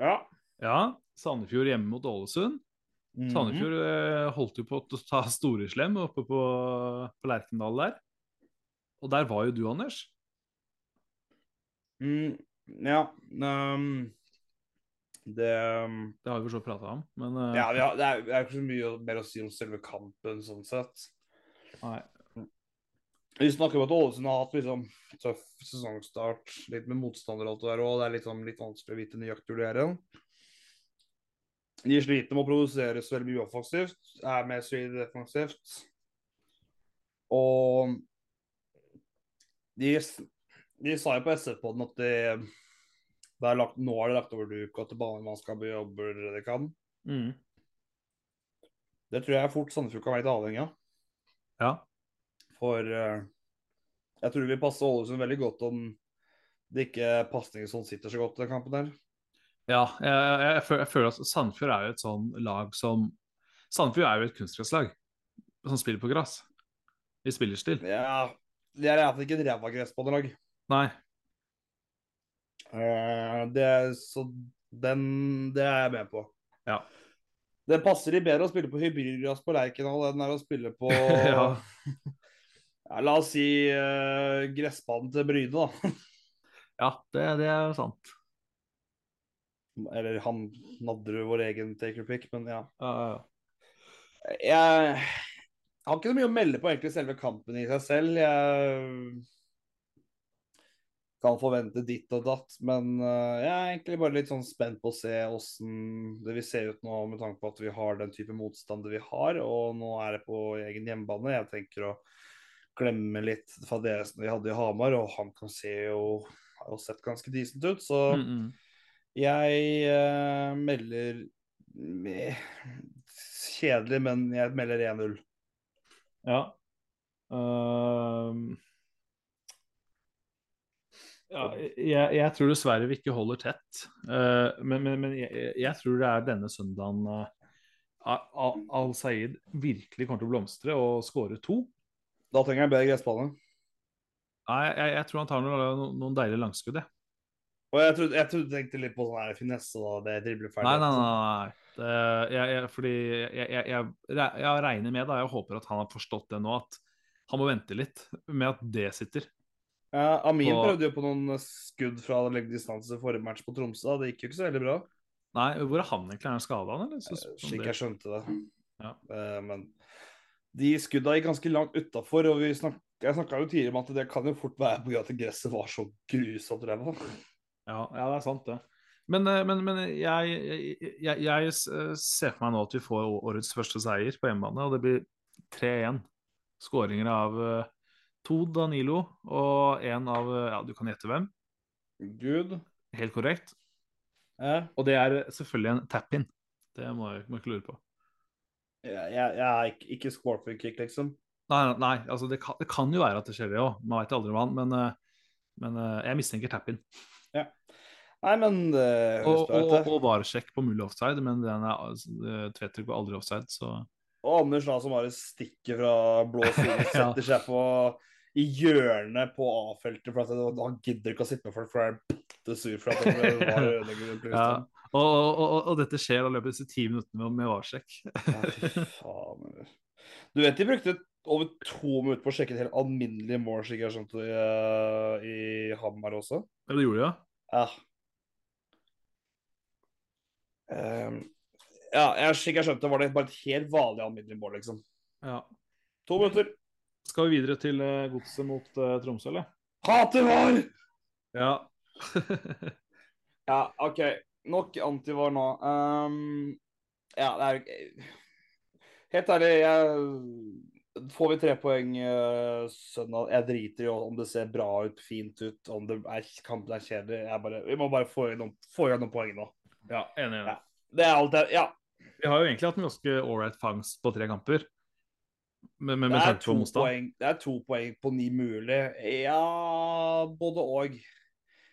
Ja. Ja, Sandefjord hjemme mot Ålesund. Mhm. Sandefjord eh, holdt jo på å ta Storeslem oppe på, på Lerkendal der. Og der var jo du, Anders. Mm, ja. Um, det um, Det har vi for så prata om, men uh, Ja, har, det, er, det er ikke så mye mer å si om selve kampen, sånn sett. nei. Vi snakker om at Ålesund har hatt liksom tøff sesongstart, litt med motstander og alt det der òg. Det er sånn, litt vanskelig å vite nøyaktig hvor de er hen. De sliter med å produsere så veldig mye offensivt, er mer solide defensivt. Og de, de sa jo på SF-poden at de, det lagt, nå er det lagt over duk at banemannskapet jobber det de kan. Mm. Det tror jeg fort Sandefjord kan være litt avhengig av. Ja. For eh, jeg tror det vil passe Ålesund veldig godt om det ikke pasninger som sitter så godt i den kampen der. Ja, jeg, jeg, føler, jeg føler at Sandefjord er jo et sånn lag som Sandefjord er jo et kunstgresslag som spiller på gress. I spillerstil. Ja, de er iallfall ikke et ræva gressbanelag. Nei. Uh, det, så den Det er jeg med på. Ja. Det passer de bedre å spille på hybridgress på Lerkendal enn å spille på Ja. Ja, La oss si uh, gressbanen til Bryne, da. Ja, det, det er sant. Eller han Nadderud, vår egen taker pick, men ja. Jeg har ikke så mye å melde på egentlig selve kampen i seg selv. Jeg kan forvente ditt og datt, men eh, jeg er egentlig bare litt sånn spent på å se åssen det vil se ut nå, med tanke på at vi har den type motstander vi har. Og nå er det på egen hjemmebane. Jeg tenker å glemme litt fadesen vi hadde i Hamar, og han kan se jo har jo sett ganske decent ut. Så Mm, mm. jeg eh, melder med, Kjedelig, men jeg melder 1-0. Ja. Uh... ja jeg, jeg tror dessverre vi ikke holder tett. uh, men men, men jeg, jeg tror det er denne søndagen uh, Al-Saeed virkelig kommer til å blomstre og skåre to. Da trenger jeg en bedre gressbane. Nei, jeg, jeg tror han tar noen, noen deilige langskudd. jeg. Og jeg trodde, jeg trodde tenkte litt på sånn her finesse og det dribleferdighet. Nei, nei, nei. nei. Det, jeg, jeg, fordi jeg, regner med, da, jeg håper at han har forstått det nå, at han må vente litt med at det sitter. Ja, Amin og, prøvde jo på noen skudd fra lengre distanse forrige match på Tromsø. da. Det gikk jo ikke så veldig bra. Nei, hvor er han egentlig? Er han skada, eller? Så- Slik jeg skjønte det. Ja. Eh, Men de skudda gikk ganske langt utafor, og vi snak, jeg snakka jo tidligere om at det kan jo fort være pga. at gresset var så grusomt ræva. Ja, ja, det er sant, det. Men, eh, men, men jeg, jeg, jeg, jeg ser for meg nå at vi får årets første seier på hjemmebane, og det blir 3-1. Skåringer av eh, to Danilo og én av eh, Ja, du kan gjette hvem. Gud. Helt korrekt. Ja. Og det er selvfølgelig en tap-in. Det må jeg, må jeg ikke lure på. Jeg, jeg, er ikke, ikke scorpion kick, liksom. Nei, nei, altså det, kan, det kan jo være at det skjer, det òg. Man veit aldri hva han Men, eh, men eh, jeg mistenker tap-in. Nei, men det høres Og, bra og, ut, og varesjekk på mulig offside, men den er uh, Tveter går aldri offside, så Og Anders da som bare stikker fra blå side, Ja. setter seg på i hjørnet på A-feltet for at han- han gidder ikke å sitte med folk, for han er bitte sur for at han var ødelegger ja. Og, og, og, og dette skjer i løpet av disse ti minuttene med, med varsjekk. Ja, faen. Du vet de brukte over to minutter på å sjekke et helt alminnelig mål, i, eh, i Hamar også. Ja, det gjorde de, ja. Ja. Um, ja, jeg, slik jeg skjønte, var det bare et helt vanlig alminnelig mål, liksom. Ja. To minutter. Skal vi videre til uh, godset mot uh, Tromsø, eller? Hater VAR! Ja. Ja, OK. Nok antivar nå. Um, ja, det er Helt ærlig, jeg Får vi tre poeng uh, søndag Jeg driter i om det ser bra ut, fint ut, om det er, kampen er kjedelig. Bare, vi må bare få igjen noen, få poeng nå. ja, enig. Ja. Det er alt jeg Ja. Vi har jo egentlig hatt en ganske ålreit fangst på tre kamper. Med, med, med Det er, poeng, det er to poeng på ni mulig. Ja, både og.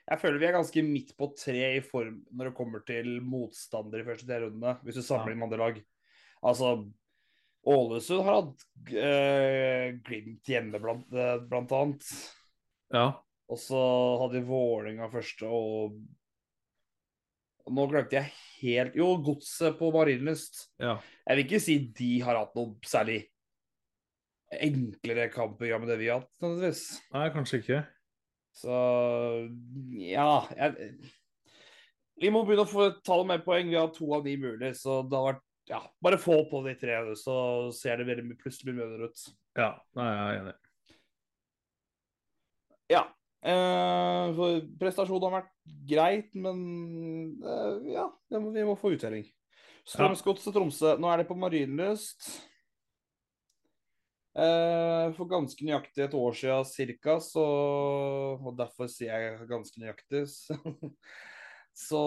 Jeg føler vi er ganske midt på tre i form når det kommer til motstandere i første tre rundene, hvis du sammenligner med andre lag. Altså, Ålesund har hatt uh, Glimt hjemme, blant, uh, blant annet. Ja. Og så hadde vi Vålerenga første, og Nå glemte jeg helt Jo, Godset på Marienlyst. ja. Jeg vil ikke si de har hatt noe særlig enklere kampprogram enn det vi har hatt, nødvendigvis. Nei, kanskje ikke. Så ja jeg, Vi må begynne å få ta med poeng. Vi har to av ni mulig, så det har vært ja, Bare få på de tre, så ser det veldig plutselig bedre ut. Ja, nei, jeg er enig. Ja. Eh, prestasjonen har vært greit, men eh, ja, det vi må få uttelling. Strømsgodset Tromsø. Nå er det på Marienlyst. Eh, for ganske nøyaktig et år siden cirka, så Og derfor sier jeg ganske nøyaktig. Så, så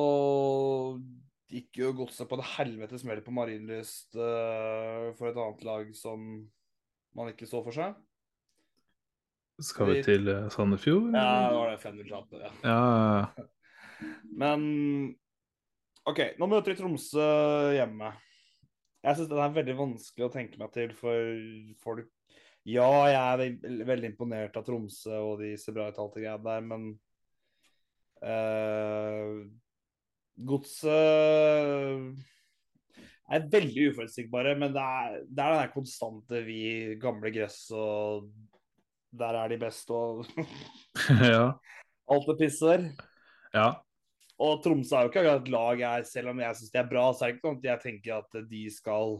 gikk jo Godset på en helvetes smell på Marienlyst eh, for et annet lag som man ikke så for seg. Skal vi til eh, Sandefjord? Ja, det var det 500-tapet, ja. ja. Men OK, nå møter vi Tromsø hjemme. Jeg syns den er veldig vanskelig å tenke meg til for folk. Ja, jeg er ve- veldig imponert av Tromsø og de ser bra ut og alt det greia der, men uh, Godset er veldig uforutsigbare, men det er, det er den der konstante vi gamle gress og der er de best og ja. alt det pisser. ja. Og Tromsø er jo ikke akkurat et lag jeg, selv om jeg syns de er bra, så er det ikke sånn at jeg tenker at de skal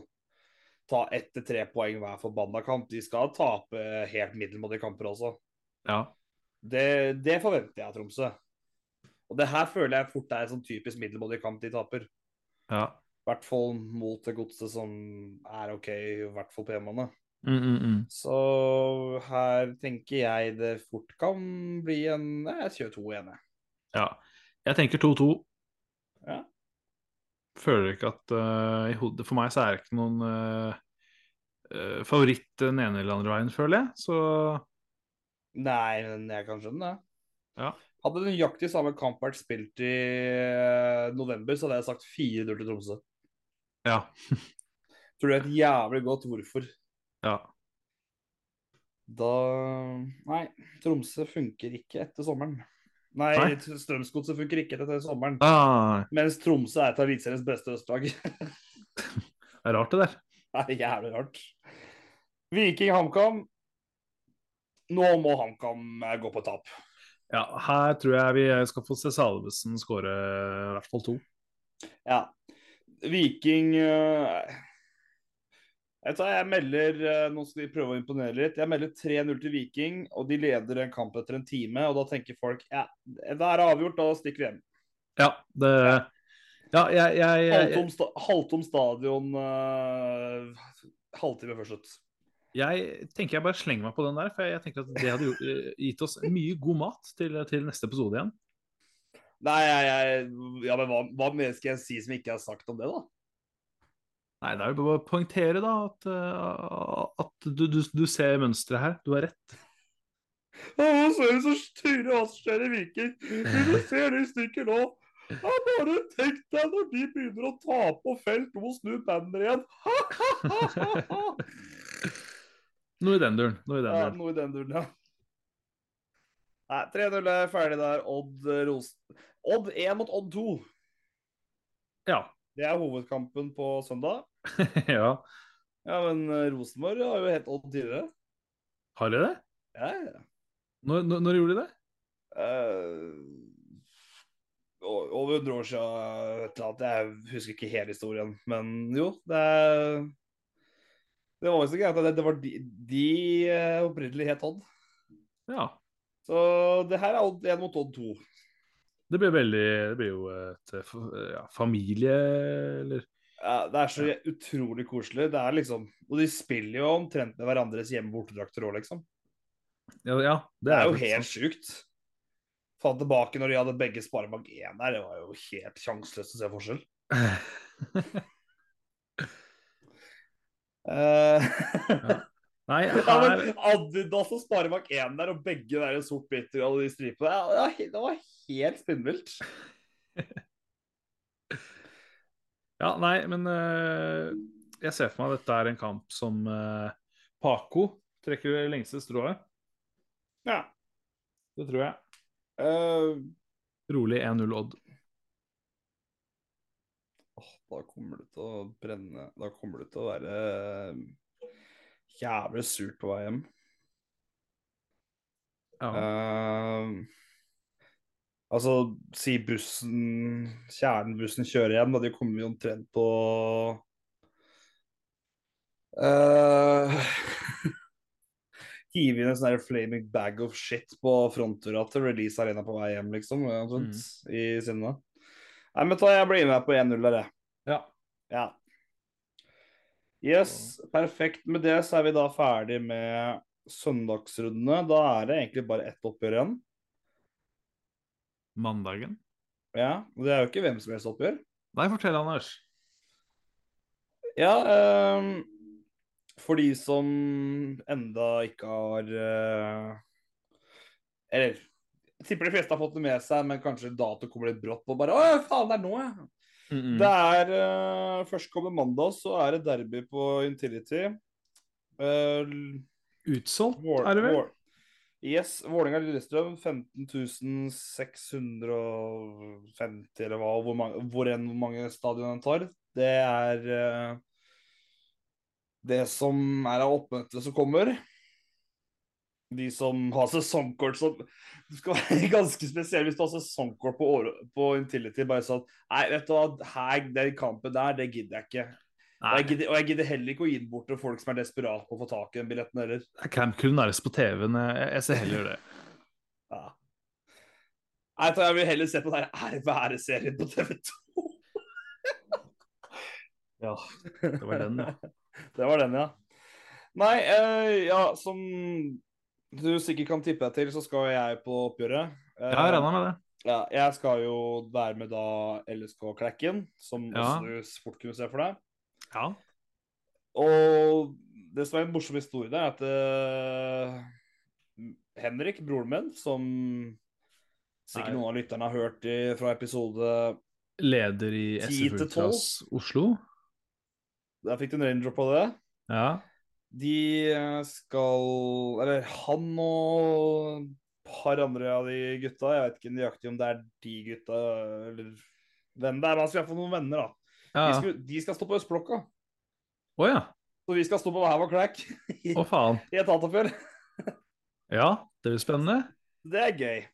ta ett til tre poeng hver forbanna kamp. De skal tape helt middelmådige kamper også. Ja. Det, det forventer jeg av Tromsø. Og det her føler jeg fort er en sånn typisk middelmådig kamp de taper. ja. I hvert fall mot det godset som er OK, i hvert fall på hjemmene. Mm, mm, mm. Så her tenker jeg det fort kan bli en Jeg kjører to igjen, jeg. ja. Jeg tenker 2-2. Ja. Føler ikke at uh, i hodet For meg så er det ikke noen uh, favoritt den ene eller andre veien, føler jeg. Så Nei, men jeg kan skjønne det. Ja. Hadde nøyaktig samme kamp vært spilt i november, så hadde jeg sagt 4-0 til Tromsø. ja. Tror du vet jævlig godt hvorfor. ja. Da Nei, Tromsø funker ikke etter sommeren. Nei, Nei? Strømsgodset funker ikke etter sommeren. Ah, Mens Tromsø er et av Eliteseriens beste østlag. det er rart, det der. det er jævlig rart. Viking HamKam. Nå må HamKam eh, gå på tap. Ja, her tror jeg vi skal få se Salvesen skåre i hvert fall to. Ja. Viking eh, Jeg, tar, jeg melder eh, Nå skal vi prøve å imponere litt. Jeg melder 3-0 til Viking, og de leder en kamp etter en time. Og da tenker folk ja, da er det avgjort, da stikker vi hjem. Ja, det Ja, jeg, jeg, jeg, Halvtom, sta halvtom stadion uh, halvtime før slutt. jeg tenker jeg bare slenger meg på den der, for jeg tenker at det hadde gjort, eh, gitt oss mye god mat til, til neste episode igjen. Nei, jeg, ja, men hva, hva mer skal jeg si som ikke er sagt om det, da? Nei, det er jo bare å poengtere da at, eh, at du, du, du ser mønsteret her. Du har rett. Å, så er det så styre hva som skjer i Viking. Vil du se de stykker nå? Ja, bare tenk deg når de begynner å ta på felt og snu banner igjen. Noe i den duren. Noe i den Ja, noe i den duren, ja. Nei, 3-0 er ferdig der. Odd Rosen Odd 1 mot Odd 2. Ja. Det er hovedkampen på søndag. ja. Ja, men eh, Rosenborg har jo hett Odd tidligere. Har de det? Ja, ja. Når, når, når gjorde de det? Uh, over 100 år siden. Et eller annet. Jeg husker ikke hele historien, men jo, det er Det var så greit at det, det var de, de eh, opprinnelig het Odd. Ja. Så det her er Odd 1 mot Odd 2. Det blir veldig Det blir jo et eh, ja, familie, eller Ja, det er så utrolig koselig. Det er liksom Og de spiller jo omtrent med hverandres hjemme-bortedrakter òg, liksom. Ja, ja Det er jo faktisk helt sjukt. Fant tilbake når de hadde begge Sparebank 1 der, det var jo helt sjanseløst å se forskjell. uh, Eh, Nei, ja, her men Adidas og Sparebank 1 der, og begge der i sort bitter og alle de stripene, ja, det var helt spinnvilt. Ja, nei, men uh, jeg ser for meg at dette er en kamp som uh, Paco trekker det lengste strået. Ja. Det tror jeg. Uh... Rolig 1-0 Odd. da kommer det til å brenne Da kommer det til å være jævlig surt på vei hjem. Ja. Uh, altså, si bussen Kjernen-bussen kjører hjem, da de kommer jo omtrent på uh, Hive inn en sånn flaming bag of shit på frontdøra til Release Arena på vei hjem, liksom. Omtrent, I sinne. Nei, men ta, jeg blir med på 1-0 der, jeg. ja. Ja. Yes, perfekt. Med det så er vi da ferdig med søndagsrundene. Da er det egentlig bare ett oppgjør igjen. Mandagen. Ja, og Det er jo ikke hvem som helst oppgjør. Nei, fortell, Anders. Ja, ehm, for de som enda ikke har eh, Eller jeg tipper de fleste har fått det med seg, men kanskje dato kommer litt brått på. bare, Å, faen, det er nå, ja. Mm. Det er uh, Førstkommende mandag så er det derby på Intility. Uh, Utsolgt, er det vel? Yes, Vålerenga-Lillestrøm 15.650, eller hva, hvor, mange, hvor enn hvor mange stadion den tar. Det er uh, det som er av oppmøtet som kommer. De som har sesongkort som Du skal være ganske spesiell hvis du har sesongkort på, på Intility. Bare sånn Nei, vet du hva, her, den kampen der, det gidder jeg ikke. Og jeg, gidder, og jeg gidder heller ikke å gi den bort til folk som er desperate på å få tak i den billetten heller. er Camp Culinaris på TV-en. Jeg, jeg ser heller det. Ja. Nei, jeg vil heller se på den her ære være-serien på TV 2. Ja, det var den, ja. Det var den, ja. Nei, eh, ja, som du sikkert kan tippe deg til, så skal jeg på oppgjøret. Ja, regna med det. ja, jeg skal jo være med da LSK Klekken, som Ja. også du fort kunne se for deg. Ja. Og det som er en morsom historie, der, er at uh, Henrik, broren min, som sikkert Nei. noen av lytterne har hørt i, fra episode Leder i 10 SF Ultras Oslo. Der fikk du en raindrop på det. Ja. De eh, skal Eller han og et par andre av de gutta, jeg vet ikke nøyaktig om det er de gutta eller hvem det er, men han skal iallfall noen venner, da. Ja. De, skal, de skal stå på Østblokka. Å ja. Så vi skal stå på hver vår Crack i, Å faen. i etateoppgjør. Ja, det blir spennende. Det er gøy.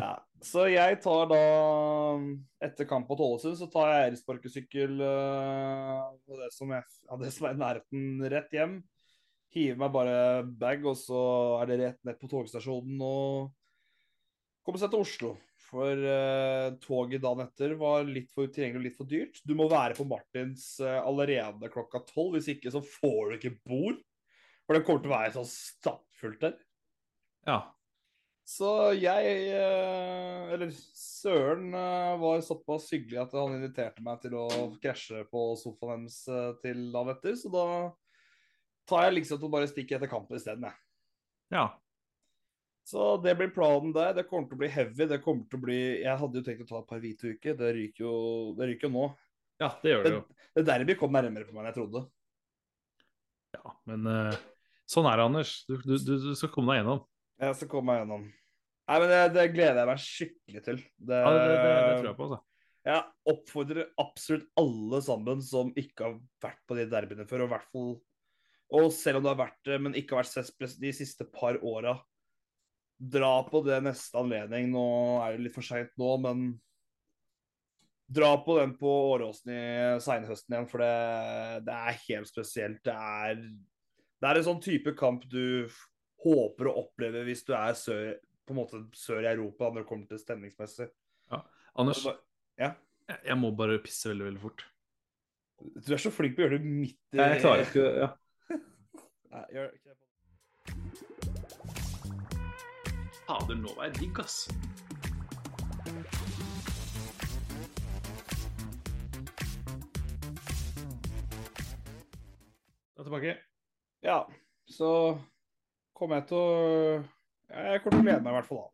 Ja, så jeg tar da Etter kamp på Tålesund så tar jeg æresparkesykkel uh, på det som, er, ja, det som er i nærheten, rett hjem. Hiver meg bare bag, og så er det rett ned på togstasjonen og komme seg til Oslo. For uh, toget dagen etter var litt for utilgjengelig og litt for dyrt. Du må være på Martins uh, allerede klokka tolv, hvis ikke så får du ikke bord. For det kommer til å være så stappfullt der. Ja. Så jeg eh, Eller Søren eh, var såpass hyggelig at han inviterte meg til å krasje på sofaen hennes eh, til dagen etter. Så da tar jeg liksom til å bare stikke etter kampen isteden, jeg. Ja. Så det blir planen der. Det kommer til å bli heavy. Det kommer til å bli Jeg hadde jo tenkt å ta et par hvite uker. Det ryker jo, det ryker jo nå. ja, det gjør det jo. Det derby kom nærmere på meg enn jeg trodde. Ja, men sånn er det, Anders. Du, du, du, du skal komme deg gjennom. Jeg skal komme meg gjennom. Nei, men det, det gleder jeg meg skikkelig til. Det, Ja, det, det, det tror jeg på, altså. Jeg oppfordrer absolutt alle sammen som ikke har vært på de derbyene før, og i hvert fall Og selv om du har vært det, men ikke har vært sespress de siste par åra, dra på det neste anledning. Nå er det litt for seint nå, men dra på den på Åråsen i seinhøsten igjen, for det, det, er helt spesielt. Det er, det er en sånn type kamp du håper å oppleve hvis du er sør, på en måte sør i Europa når det kommer til stemningsmessig. Ja. Anders, ja? jeg, må bare pisse veldig, veldig fort. Du er så flink på å gjøre det midt i Jeg klarer ikke ja. Nei, gjør ikke det. Fader, nå var jeg digg, ass. Er tilbake. Ja, så kommer jeg til å Jeg kommer til å glede meg i hvert fall, da.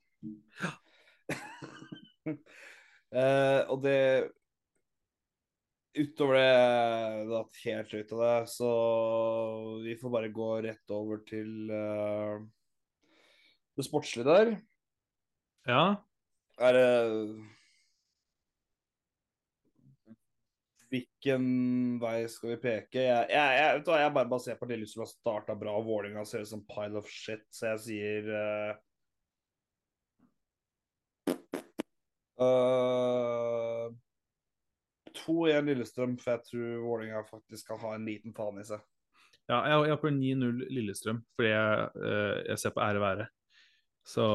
uh, og det Utover det det helt ut av det, så vi får bare gå rett over til uh, det sportslige der. Ja. Er det Hvilken vei skal vi peke? Jeg, jeg, jeg, jeg bare baserer på at Lillestrøm har starta bra, og Vålerenga ser ut som pile of shit, så jeg sier uh, uh, 2-1 Lillestrøm, for jeg tror Vålerenga faktisk kan ha en liten faen i seg. Ja, jeg, jeg på 9-0 Lillestrøm, fordi jeg, uh, jeg ser på ære være. Så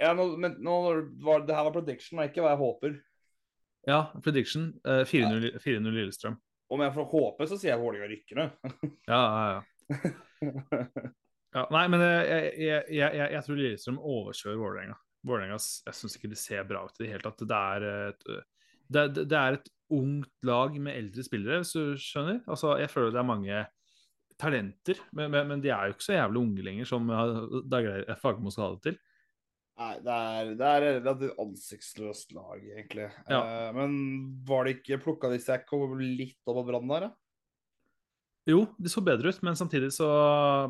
Ja, nå, men nå var, det her var prediction, ikke hva jeg håper. Ja, prediction. Uh, 4-0 Lillestrøm. Om jeg får håpe, så sier jeg Vålerenga rykker nå. ja, ja, ja. ja. Nei, men jeg, jeg, jeg, jeg tror Lillestrøm overkjører Vålerenga. Vålerenga jeg syns ikke det ser bra ut i det hele tatt. Det er et, det, det er et ungt lag med eldre spillere, hvis du skjønner. Altså, jeg føler det er mange talenter, men, men, men de er jo ikke så jævlig unge lenger som Dag Fagermo skal ha det til. Nei, det er, det er et relativt ansiktsløst lag, egentlig. Ja. Eh, men var det ikke plukka de seg litt opp av brannen der, da? Jo, de så bedre ut, men samtidig så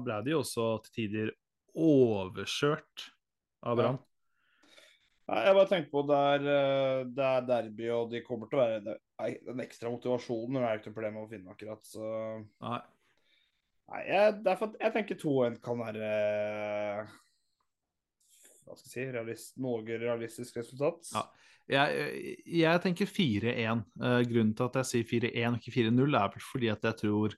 ble de jo også til tider overkjørt av Brann. Nei, jeg bare tenker på det er, det er derby, og de kommer til å være det Den ekstra motivasjonen er ikke noe problem å finne, akkurat. Så Nei. Nei, jeg, derfor, jeg tenker 2-1 kan være hva skal jeg si, realist, noe realistisk resultat. Ja. Jeg, jeg tenker 4-1. Uh, grunnen til at jeg sier 4-1 og ikke 4-0, er fordi at jeg tror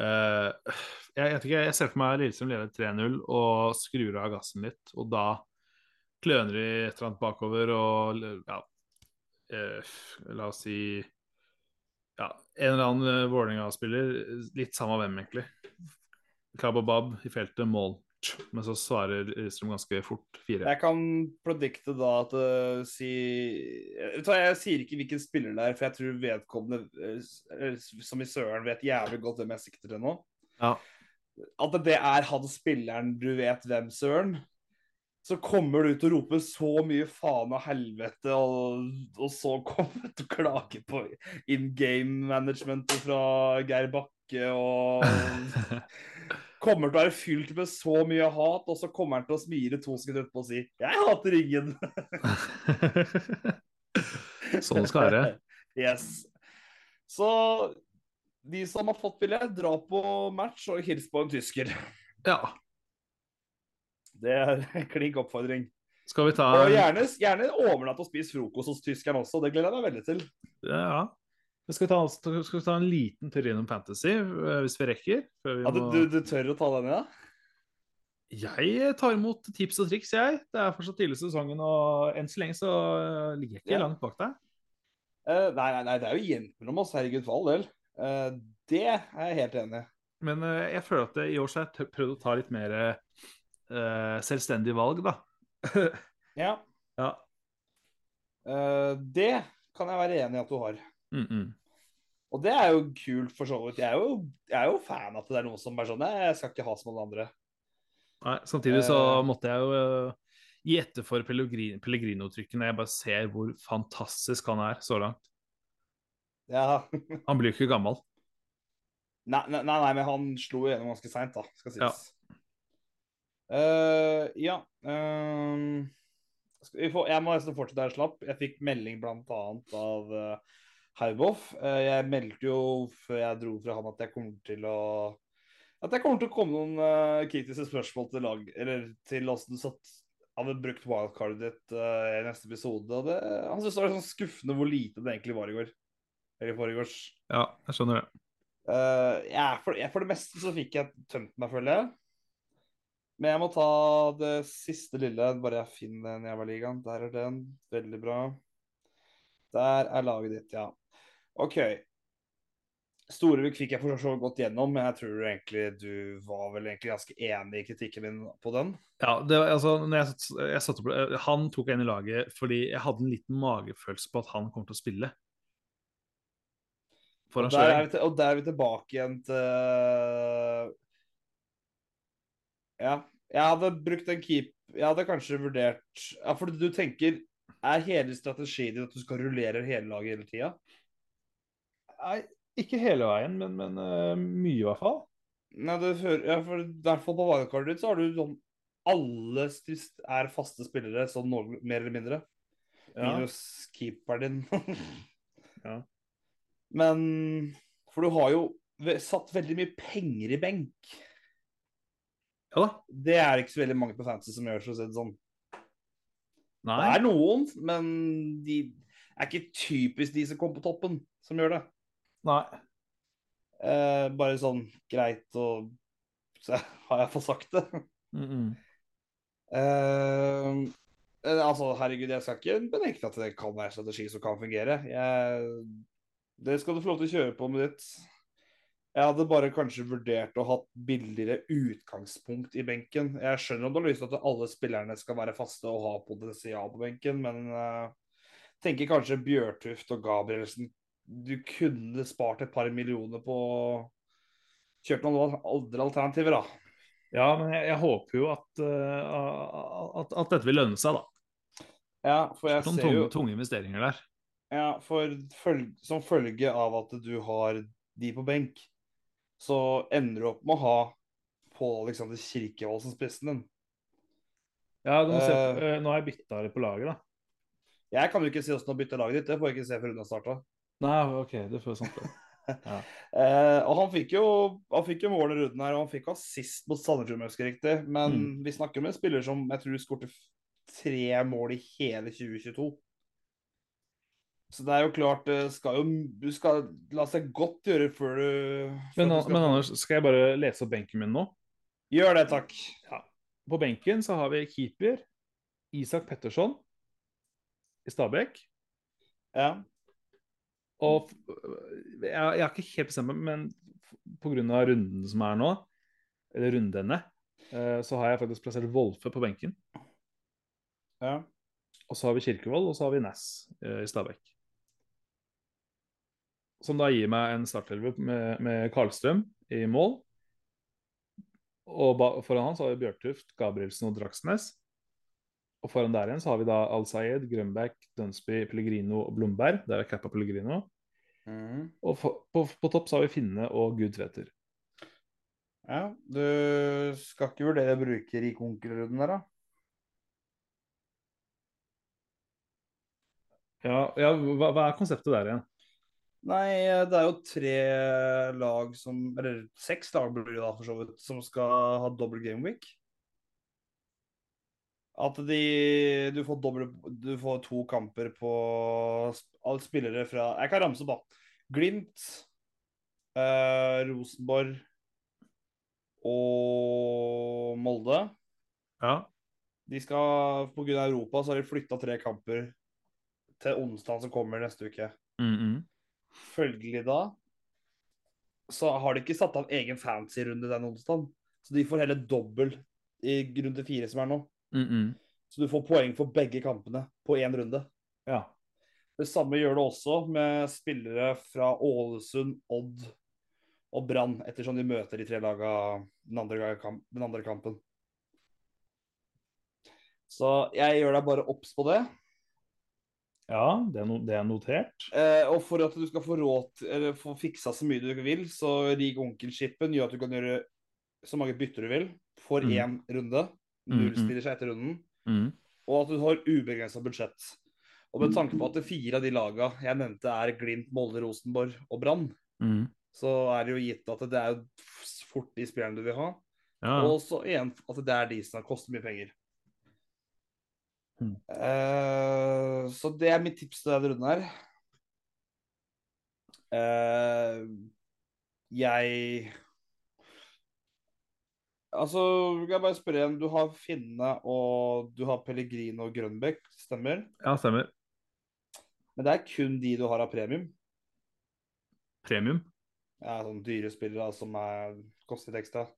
uh, jeg, jeg, jeg, ser for meg Lillestrøm leder 3-0 og skrur av gassen litt. Og da kløner de et eller annet bakover og ja, uh, La oss si ja, en eller annen Vålerenga-spiller, litt samme hvem, egentlig. Kababab i feltet, mål. Men så svarer Lillestrøm ganske fort fire. Jeg kan predikte da at uh, si jeg, jeg sier ikke hvilken spiller det er, for jeg tror vedkommende, uh, som i Søren, vet jævlig godt hvem jeg sikter til nå. Ja. At det er han spilleren du vet hvem, Søren. Så kommer du til å rope så mye faen og helvete, og, og så kommer du til å klage på in game-managementet fra Geir Bakke og kommer til å være fylt med så mye hat, og så kommer han til å smire to sekunder etterpå og si 'Jeg hater ingen'. sånn skal det være. Yes. Så de som har fått billett, dra på match og hils på en tysker. Ja. Det er en klink oppfordring. Skal vi ta Og gjerne, gjerne overnatt og spis frokost hos tyskeren også. Det gleder jeg meg veldig til. Ja. Skal vi, ta, skal vi ta en liten tur innom Fantasy, hvis vi rekker? Vi ja, du, du, du, tør å ta den, ja? Jeg tar imot tips og triks, jeg. Det er fortsatt tidlig i sesongen, og enn så lenge så ligger jeg ikke ja. langt bak deg. Uh, nei, nei, nei, det er jo jevnt mellom oss, herregud, for all del. Uh, det er jeg helt enig i. Men uh, jeg føler at det, i år så har jeg prøvd å ta litt mer selvstendig valg, da. ja. ja. det kan jeg være enig i at du har. Mm -mm. Og det er jo kult, for så vidt. Jeg er jo, jeg er jo fan av at det er noen som er sånn jeg skal ikke ha som alle andre. Nei, samtidig så uh, måtte jeg jo uh, gi etter for Pellegrino-trykket når jeg bare ser hvor fantastisk han er så langt. Ja. han blir jo ikke gammel. Nei, nei, nei, men han slo gjennom ganske seint, da, skal sies. Ja. Uh, ja. Um, jeg må nesten fortsette der jeg slapp. Jeg fikk melding blant annet av uh, Hauboff. Uh, jeg meldte jo før jeg dro fra han at jeg kommer til å at jeg kommer til å komme noen uh, kritiske spørsmål til lag, eller til åssen hadde brukt wildcardet ditt eh, i neste episode. Og det, han syntes det var sånn skuffende hvor lite det egentlig var i går. Eller i forgårs. Ja, jeg skjønner det. Uh, jeg, for, jeg, for det meste så fikk jeg tømt meg, føler jeg. Men jeg må ta det siste lille. Bare jeg finner den jævla ligaen. Der er den. Veldig bra. Der er laget ditt, ja. OK. Storevik fikk jeg for så godt gjennom, men jeg tror egentlig du var vel egentlig ganske enig i kritikken min på den. Ja, det, altså, jeg, satt- jeg satte opp, eh, Han tok jeg inn i laget fordi jeg hadde en liten magefølelse på at han kom til å spille. Og der, er vi og der er vi tilbake igjen til Ja. Jeg hadde brukt en keep Jeg hadde kanskje vurdert Ja, for du tenker Er hele strategien din at du skal rullere hele laget hele tida? Nei, ikke hele veien, men, men uh, mye i hvert fall. Nei, det hører ja, for i hvert fall på wildcardet ditt så har du sånn Alle er faste spillere, sånn noe, mer eller mindre. Ja. Minus keeperen din. Ja. Men For du har jo satt veldig mye penger i benk. ja da. Det er ikke så veldig mange på fantasy som gjør, for å si det sånn. Nei. Det er noen, men de er ikke typisk de som kommer på toppen, som gjør det. Nei. Eh, bare sånn greit og Så har jeg fått sagt det. Mm -mm. Eh, altså, herregud, jeg skal ikke benekte at det kan være strategi som kan fungere. Jeg, det skal du få lov til å kjøre på med ditt. Jeg hadde bare kanskje vurdert å ha billigere utgangspunkt i benken. Jeg skjønner om du har lyst til at alle spillerne skal være faste og ha potensial på benken, men uh, tenker kanskje Bjørtuft og Gabrielsen Du kunne spart et par millioner på Kjørt noen andre alternativer, da. Ja, men jeg, jeg håper jo at, uh, at, at dette vil lønne seg, da. Ja, for jeg Noen ser tunge, jo tunge investeringer der. Ja, for føl som følge av at du har de på benk, så ender du opp med å ha Pål Alexander Kirkevold som spissen din. Ja, du må se, Eh. eh, Nå har jeg bytta det på laget, da. Jeg kan jo ikke si åssen du har bytta laget ditt, det får jeg ikke se før hun har starta. Nei, OK, det føles sånn. Ja. Eh, og han fikk jo han fikk jo mål i runden her, og han fikk assist mot Sandefjord, husker riktig. Men Mm. vi snakker med en spiller som jeg tror skårte tre mål i hele 2022. Så det er jo klart det skal jo Du skal la seg godt gjøre før du før Men, du skal- men Anders, skal jeg bare lese opp benken min nå? Gjør det, takk. På benken så har vi keeper Isak Petterson i Stabæk. Ja. Og jeg, jeg har ikke helt bestemt meg, men pga. runden som er nå, eller rundene, eh, så har jeg faktisk plassert Wolfe på benken. ja. Og så har vi Kirkevold, og så har vi Næss eh, i Stabæk. Som da gir meg en startelve med, med Karlstrøm i mål. Og foran han så har vi Bjørtuft, Gabrielsen og Dragsnes. Og foran der igjen så har vi da Al-Sayed, Grønbæk, Dunsby, Pellegrino og Blomberg. Der er cappa Pellegrino. Mm. Og på, på, på topp så har vi Finne og Gud Tveter. Ja, du skal ikke vurdere bruker i rik der, da? Ja, ja hva, hva er konseptet der igjen? Nei, det er jo tre lag som Eller seks lag blir det da, for så vidt, som skal ha dobbel game week. At de Du får doble, Du får to kamper på spillere fra Jeg kan ramse opp, da. Glimt, eh, Rosenborg og Molde. Ja. De skal, på grunn av Europa, så har de flytta tre kamper til onsdag som kommer neste uke. Mm -hmm. Følgelig da så har de ikke satt av egen fancy-runde den onsdagen. Så de får heller dobbel i runde fire som er nå. Mm -mm. Så du får poeng for begge kampene på én runde. Ja. Det samme gjør det også med spillere fra Ålesund, Odd og Brann, ettersom de møter de tre laga den andre, kamp, den andre kampen. Så jeg gjør deg bare obs på det. ja det, er no, det er notert. Eh, og for at du skal få råd eller få fiksa så mye du vil, så rik onkel-chipen gjør at du kan gjøre så mange bytter du vil for Mm. én runde. Mm, mm. Nullstiller seg etter runden. Mm. Og at du har ubegrensa budsjett. Og med tanke på at fire av de laga jeg nevnte er Glimt, Molde, Rosenborg og Brann, Mm. så er det jo gitt at det er jo fort de spillerne du vil ha. Ja. Og så igjen at det er de som koster mye penger. Mm. Uh, så det er mitt tips til denne runden her. Uh, jeg Altså, kan jeg bare spørre igjen. Du har Finne og du har Pellegrino og Grønbekk, stemmer? Ja, stemmer. Men det er kun de du har av premium? Premium. Ja, sånn dyre spillere som er, koster litt ekstra.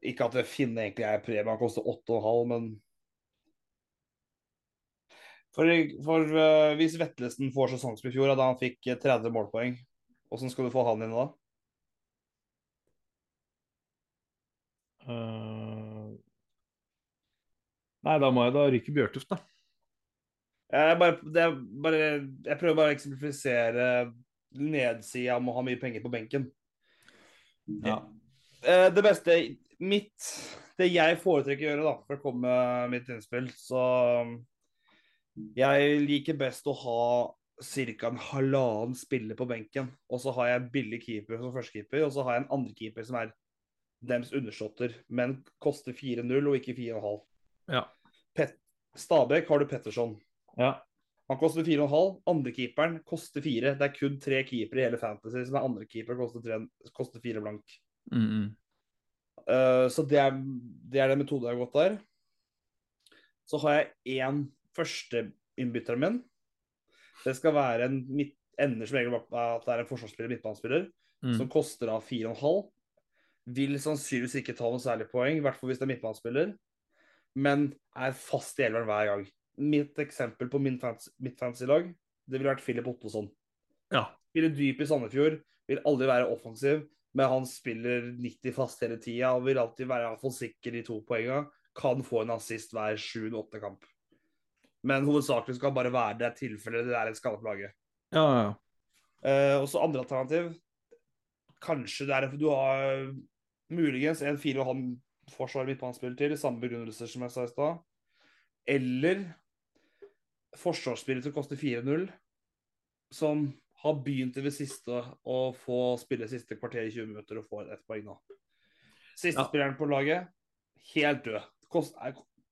Ikke at Finne egentlig er premium, han koster 8,5, men For, for uh, hvis Vetlesen får sesongspill i fjor, da han fikk eh, 30 målpoeng, åssen skal du få han inn da? Uh... Nei, da må jeg da ryke Bjørtuft, da. Jeg, bare, det bare, jeg prøver bare å eksemplifisere nedsida med å ha mye penger på benken. Ja. Eh, Det beste mitt Det jeg foretrekker å gjøre, da, for å komme med mitt innspill, så Jeg liker best å ha ca. en halvannen spiller på benken. Og så har jeg billig keeper som førstekeeper, og så har jeg en andre keeper som er dems undersåtter, men koster 4-0 og ikke 4,5. Ja. Pet Stabæk har du Petterson. ja. Han koster 4,5. Andrekeeperen koster 4. Det er kun tre keepere i hele Fantasy som er andrekeeper, koster, koster 4 blank. Mm, -hmm. uh, så det er, det er den metoden jeg har gått der. Så har jeg én førsteinnbytteren min. Det skal være en midt, ender som egentlig at det er en forsvarsspiller, midtbanespiller, Mm. som koster av 4,5. Vil sannsynligvis ikke ta noe særlig poeng, i hvert fall hvis det er midtbanespiller, men er fast i elveren hver gang. Mitt eksempel på min fans, mitt fancy-lag, det ville vært Filip Ottosson. ja. Spiller dyp i Sandefjord, vil aldri være offensiv, men han spiller 90 fast hele tida og vil alltid være iallfall sikker i to poenga. Kan få en assist hver sjuende-åttende kamp. Men hovedsakelig skal han bare være det tilfellet det er en skadet plage. ja, ja, ja. Eh, og så andre alternativ Kanskje det er Du har muligens en fire og halv forsvar midtbanespiller til, samme begrunnelser som jeg sa i stad. Eller forsvarsspiller som koster 4-0, som har begynt i det siste å få spille siste kvarter i 20 minutter og få ett poeng nå. Siste Ja. spilleren på laget, helt død. Kost,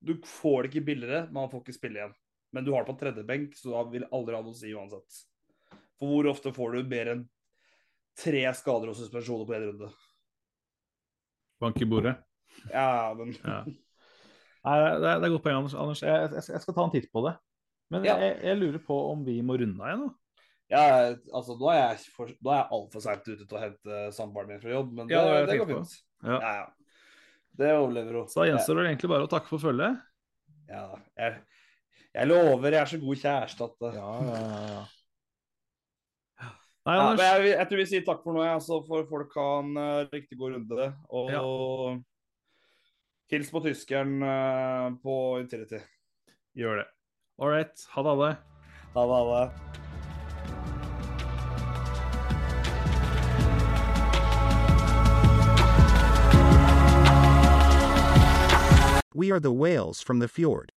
du får det ikke billigere, men han får ikke spille igjen. Men du har det på tredje benk, så da vil aldri ha noe å si uansett. For hvor ofte får du mer enn tre skader og suspensjoner på én runde? Bank i bordet. Ja, men Ja. Nei, det er, det er godt poeng, Anders. Anders. Jeg, jeg, jeg skal ta en titt på det. Men Ja. jeg, jeg lurer på om vi må runde av igjen nå. ja, altså, nå er jeg, for, nå er jeg altfor seint ute til å hente samboeren min fra jobb, men det, Ja, det det går fint. Ja. Ja, ja. Det overlever hun. Så da gjenstår det egentlig bare å takke for følget. Ja, jeg, jeg lover, jeg er så god kjæreste at Ja, ja, ja, ja. Anders. Ja, jeg, jeg tror vi sier takk for nå, jeg, så får folk ha en uh, riktig god runde. Og hils på tyskeren uh, på Intility. Gjør det. All right. Ha det, alle. Ha det, alle. We are the whales from the fjord.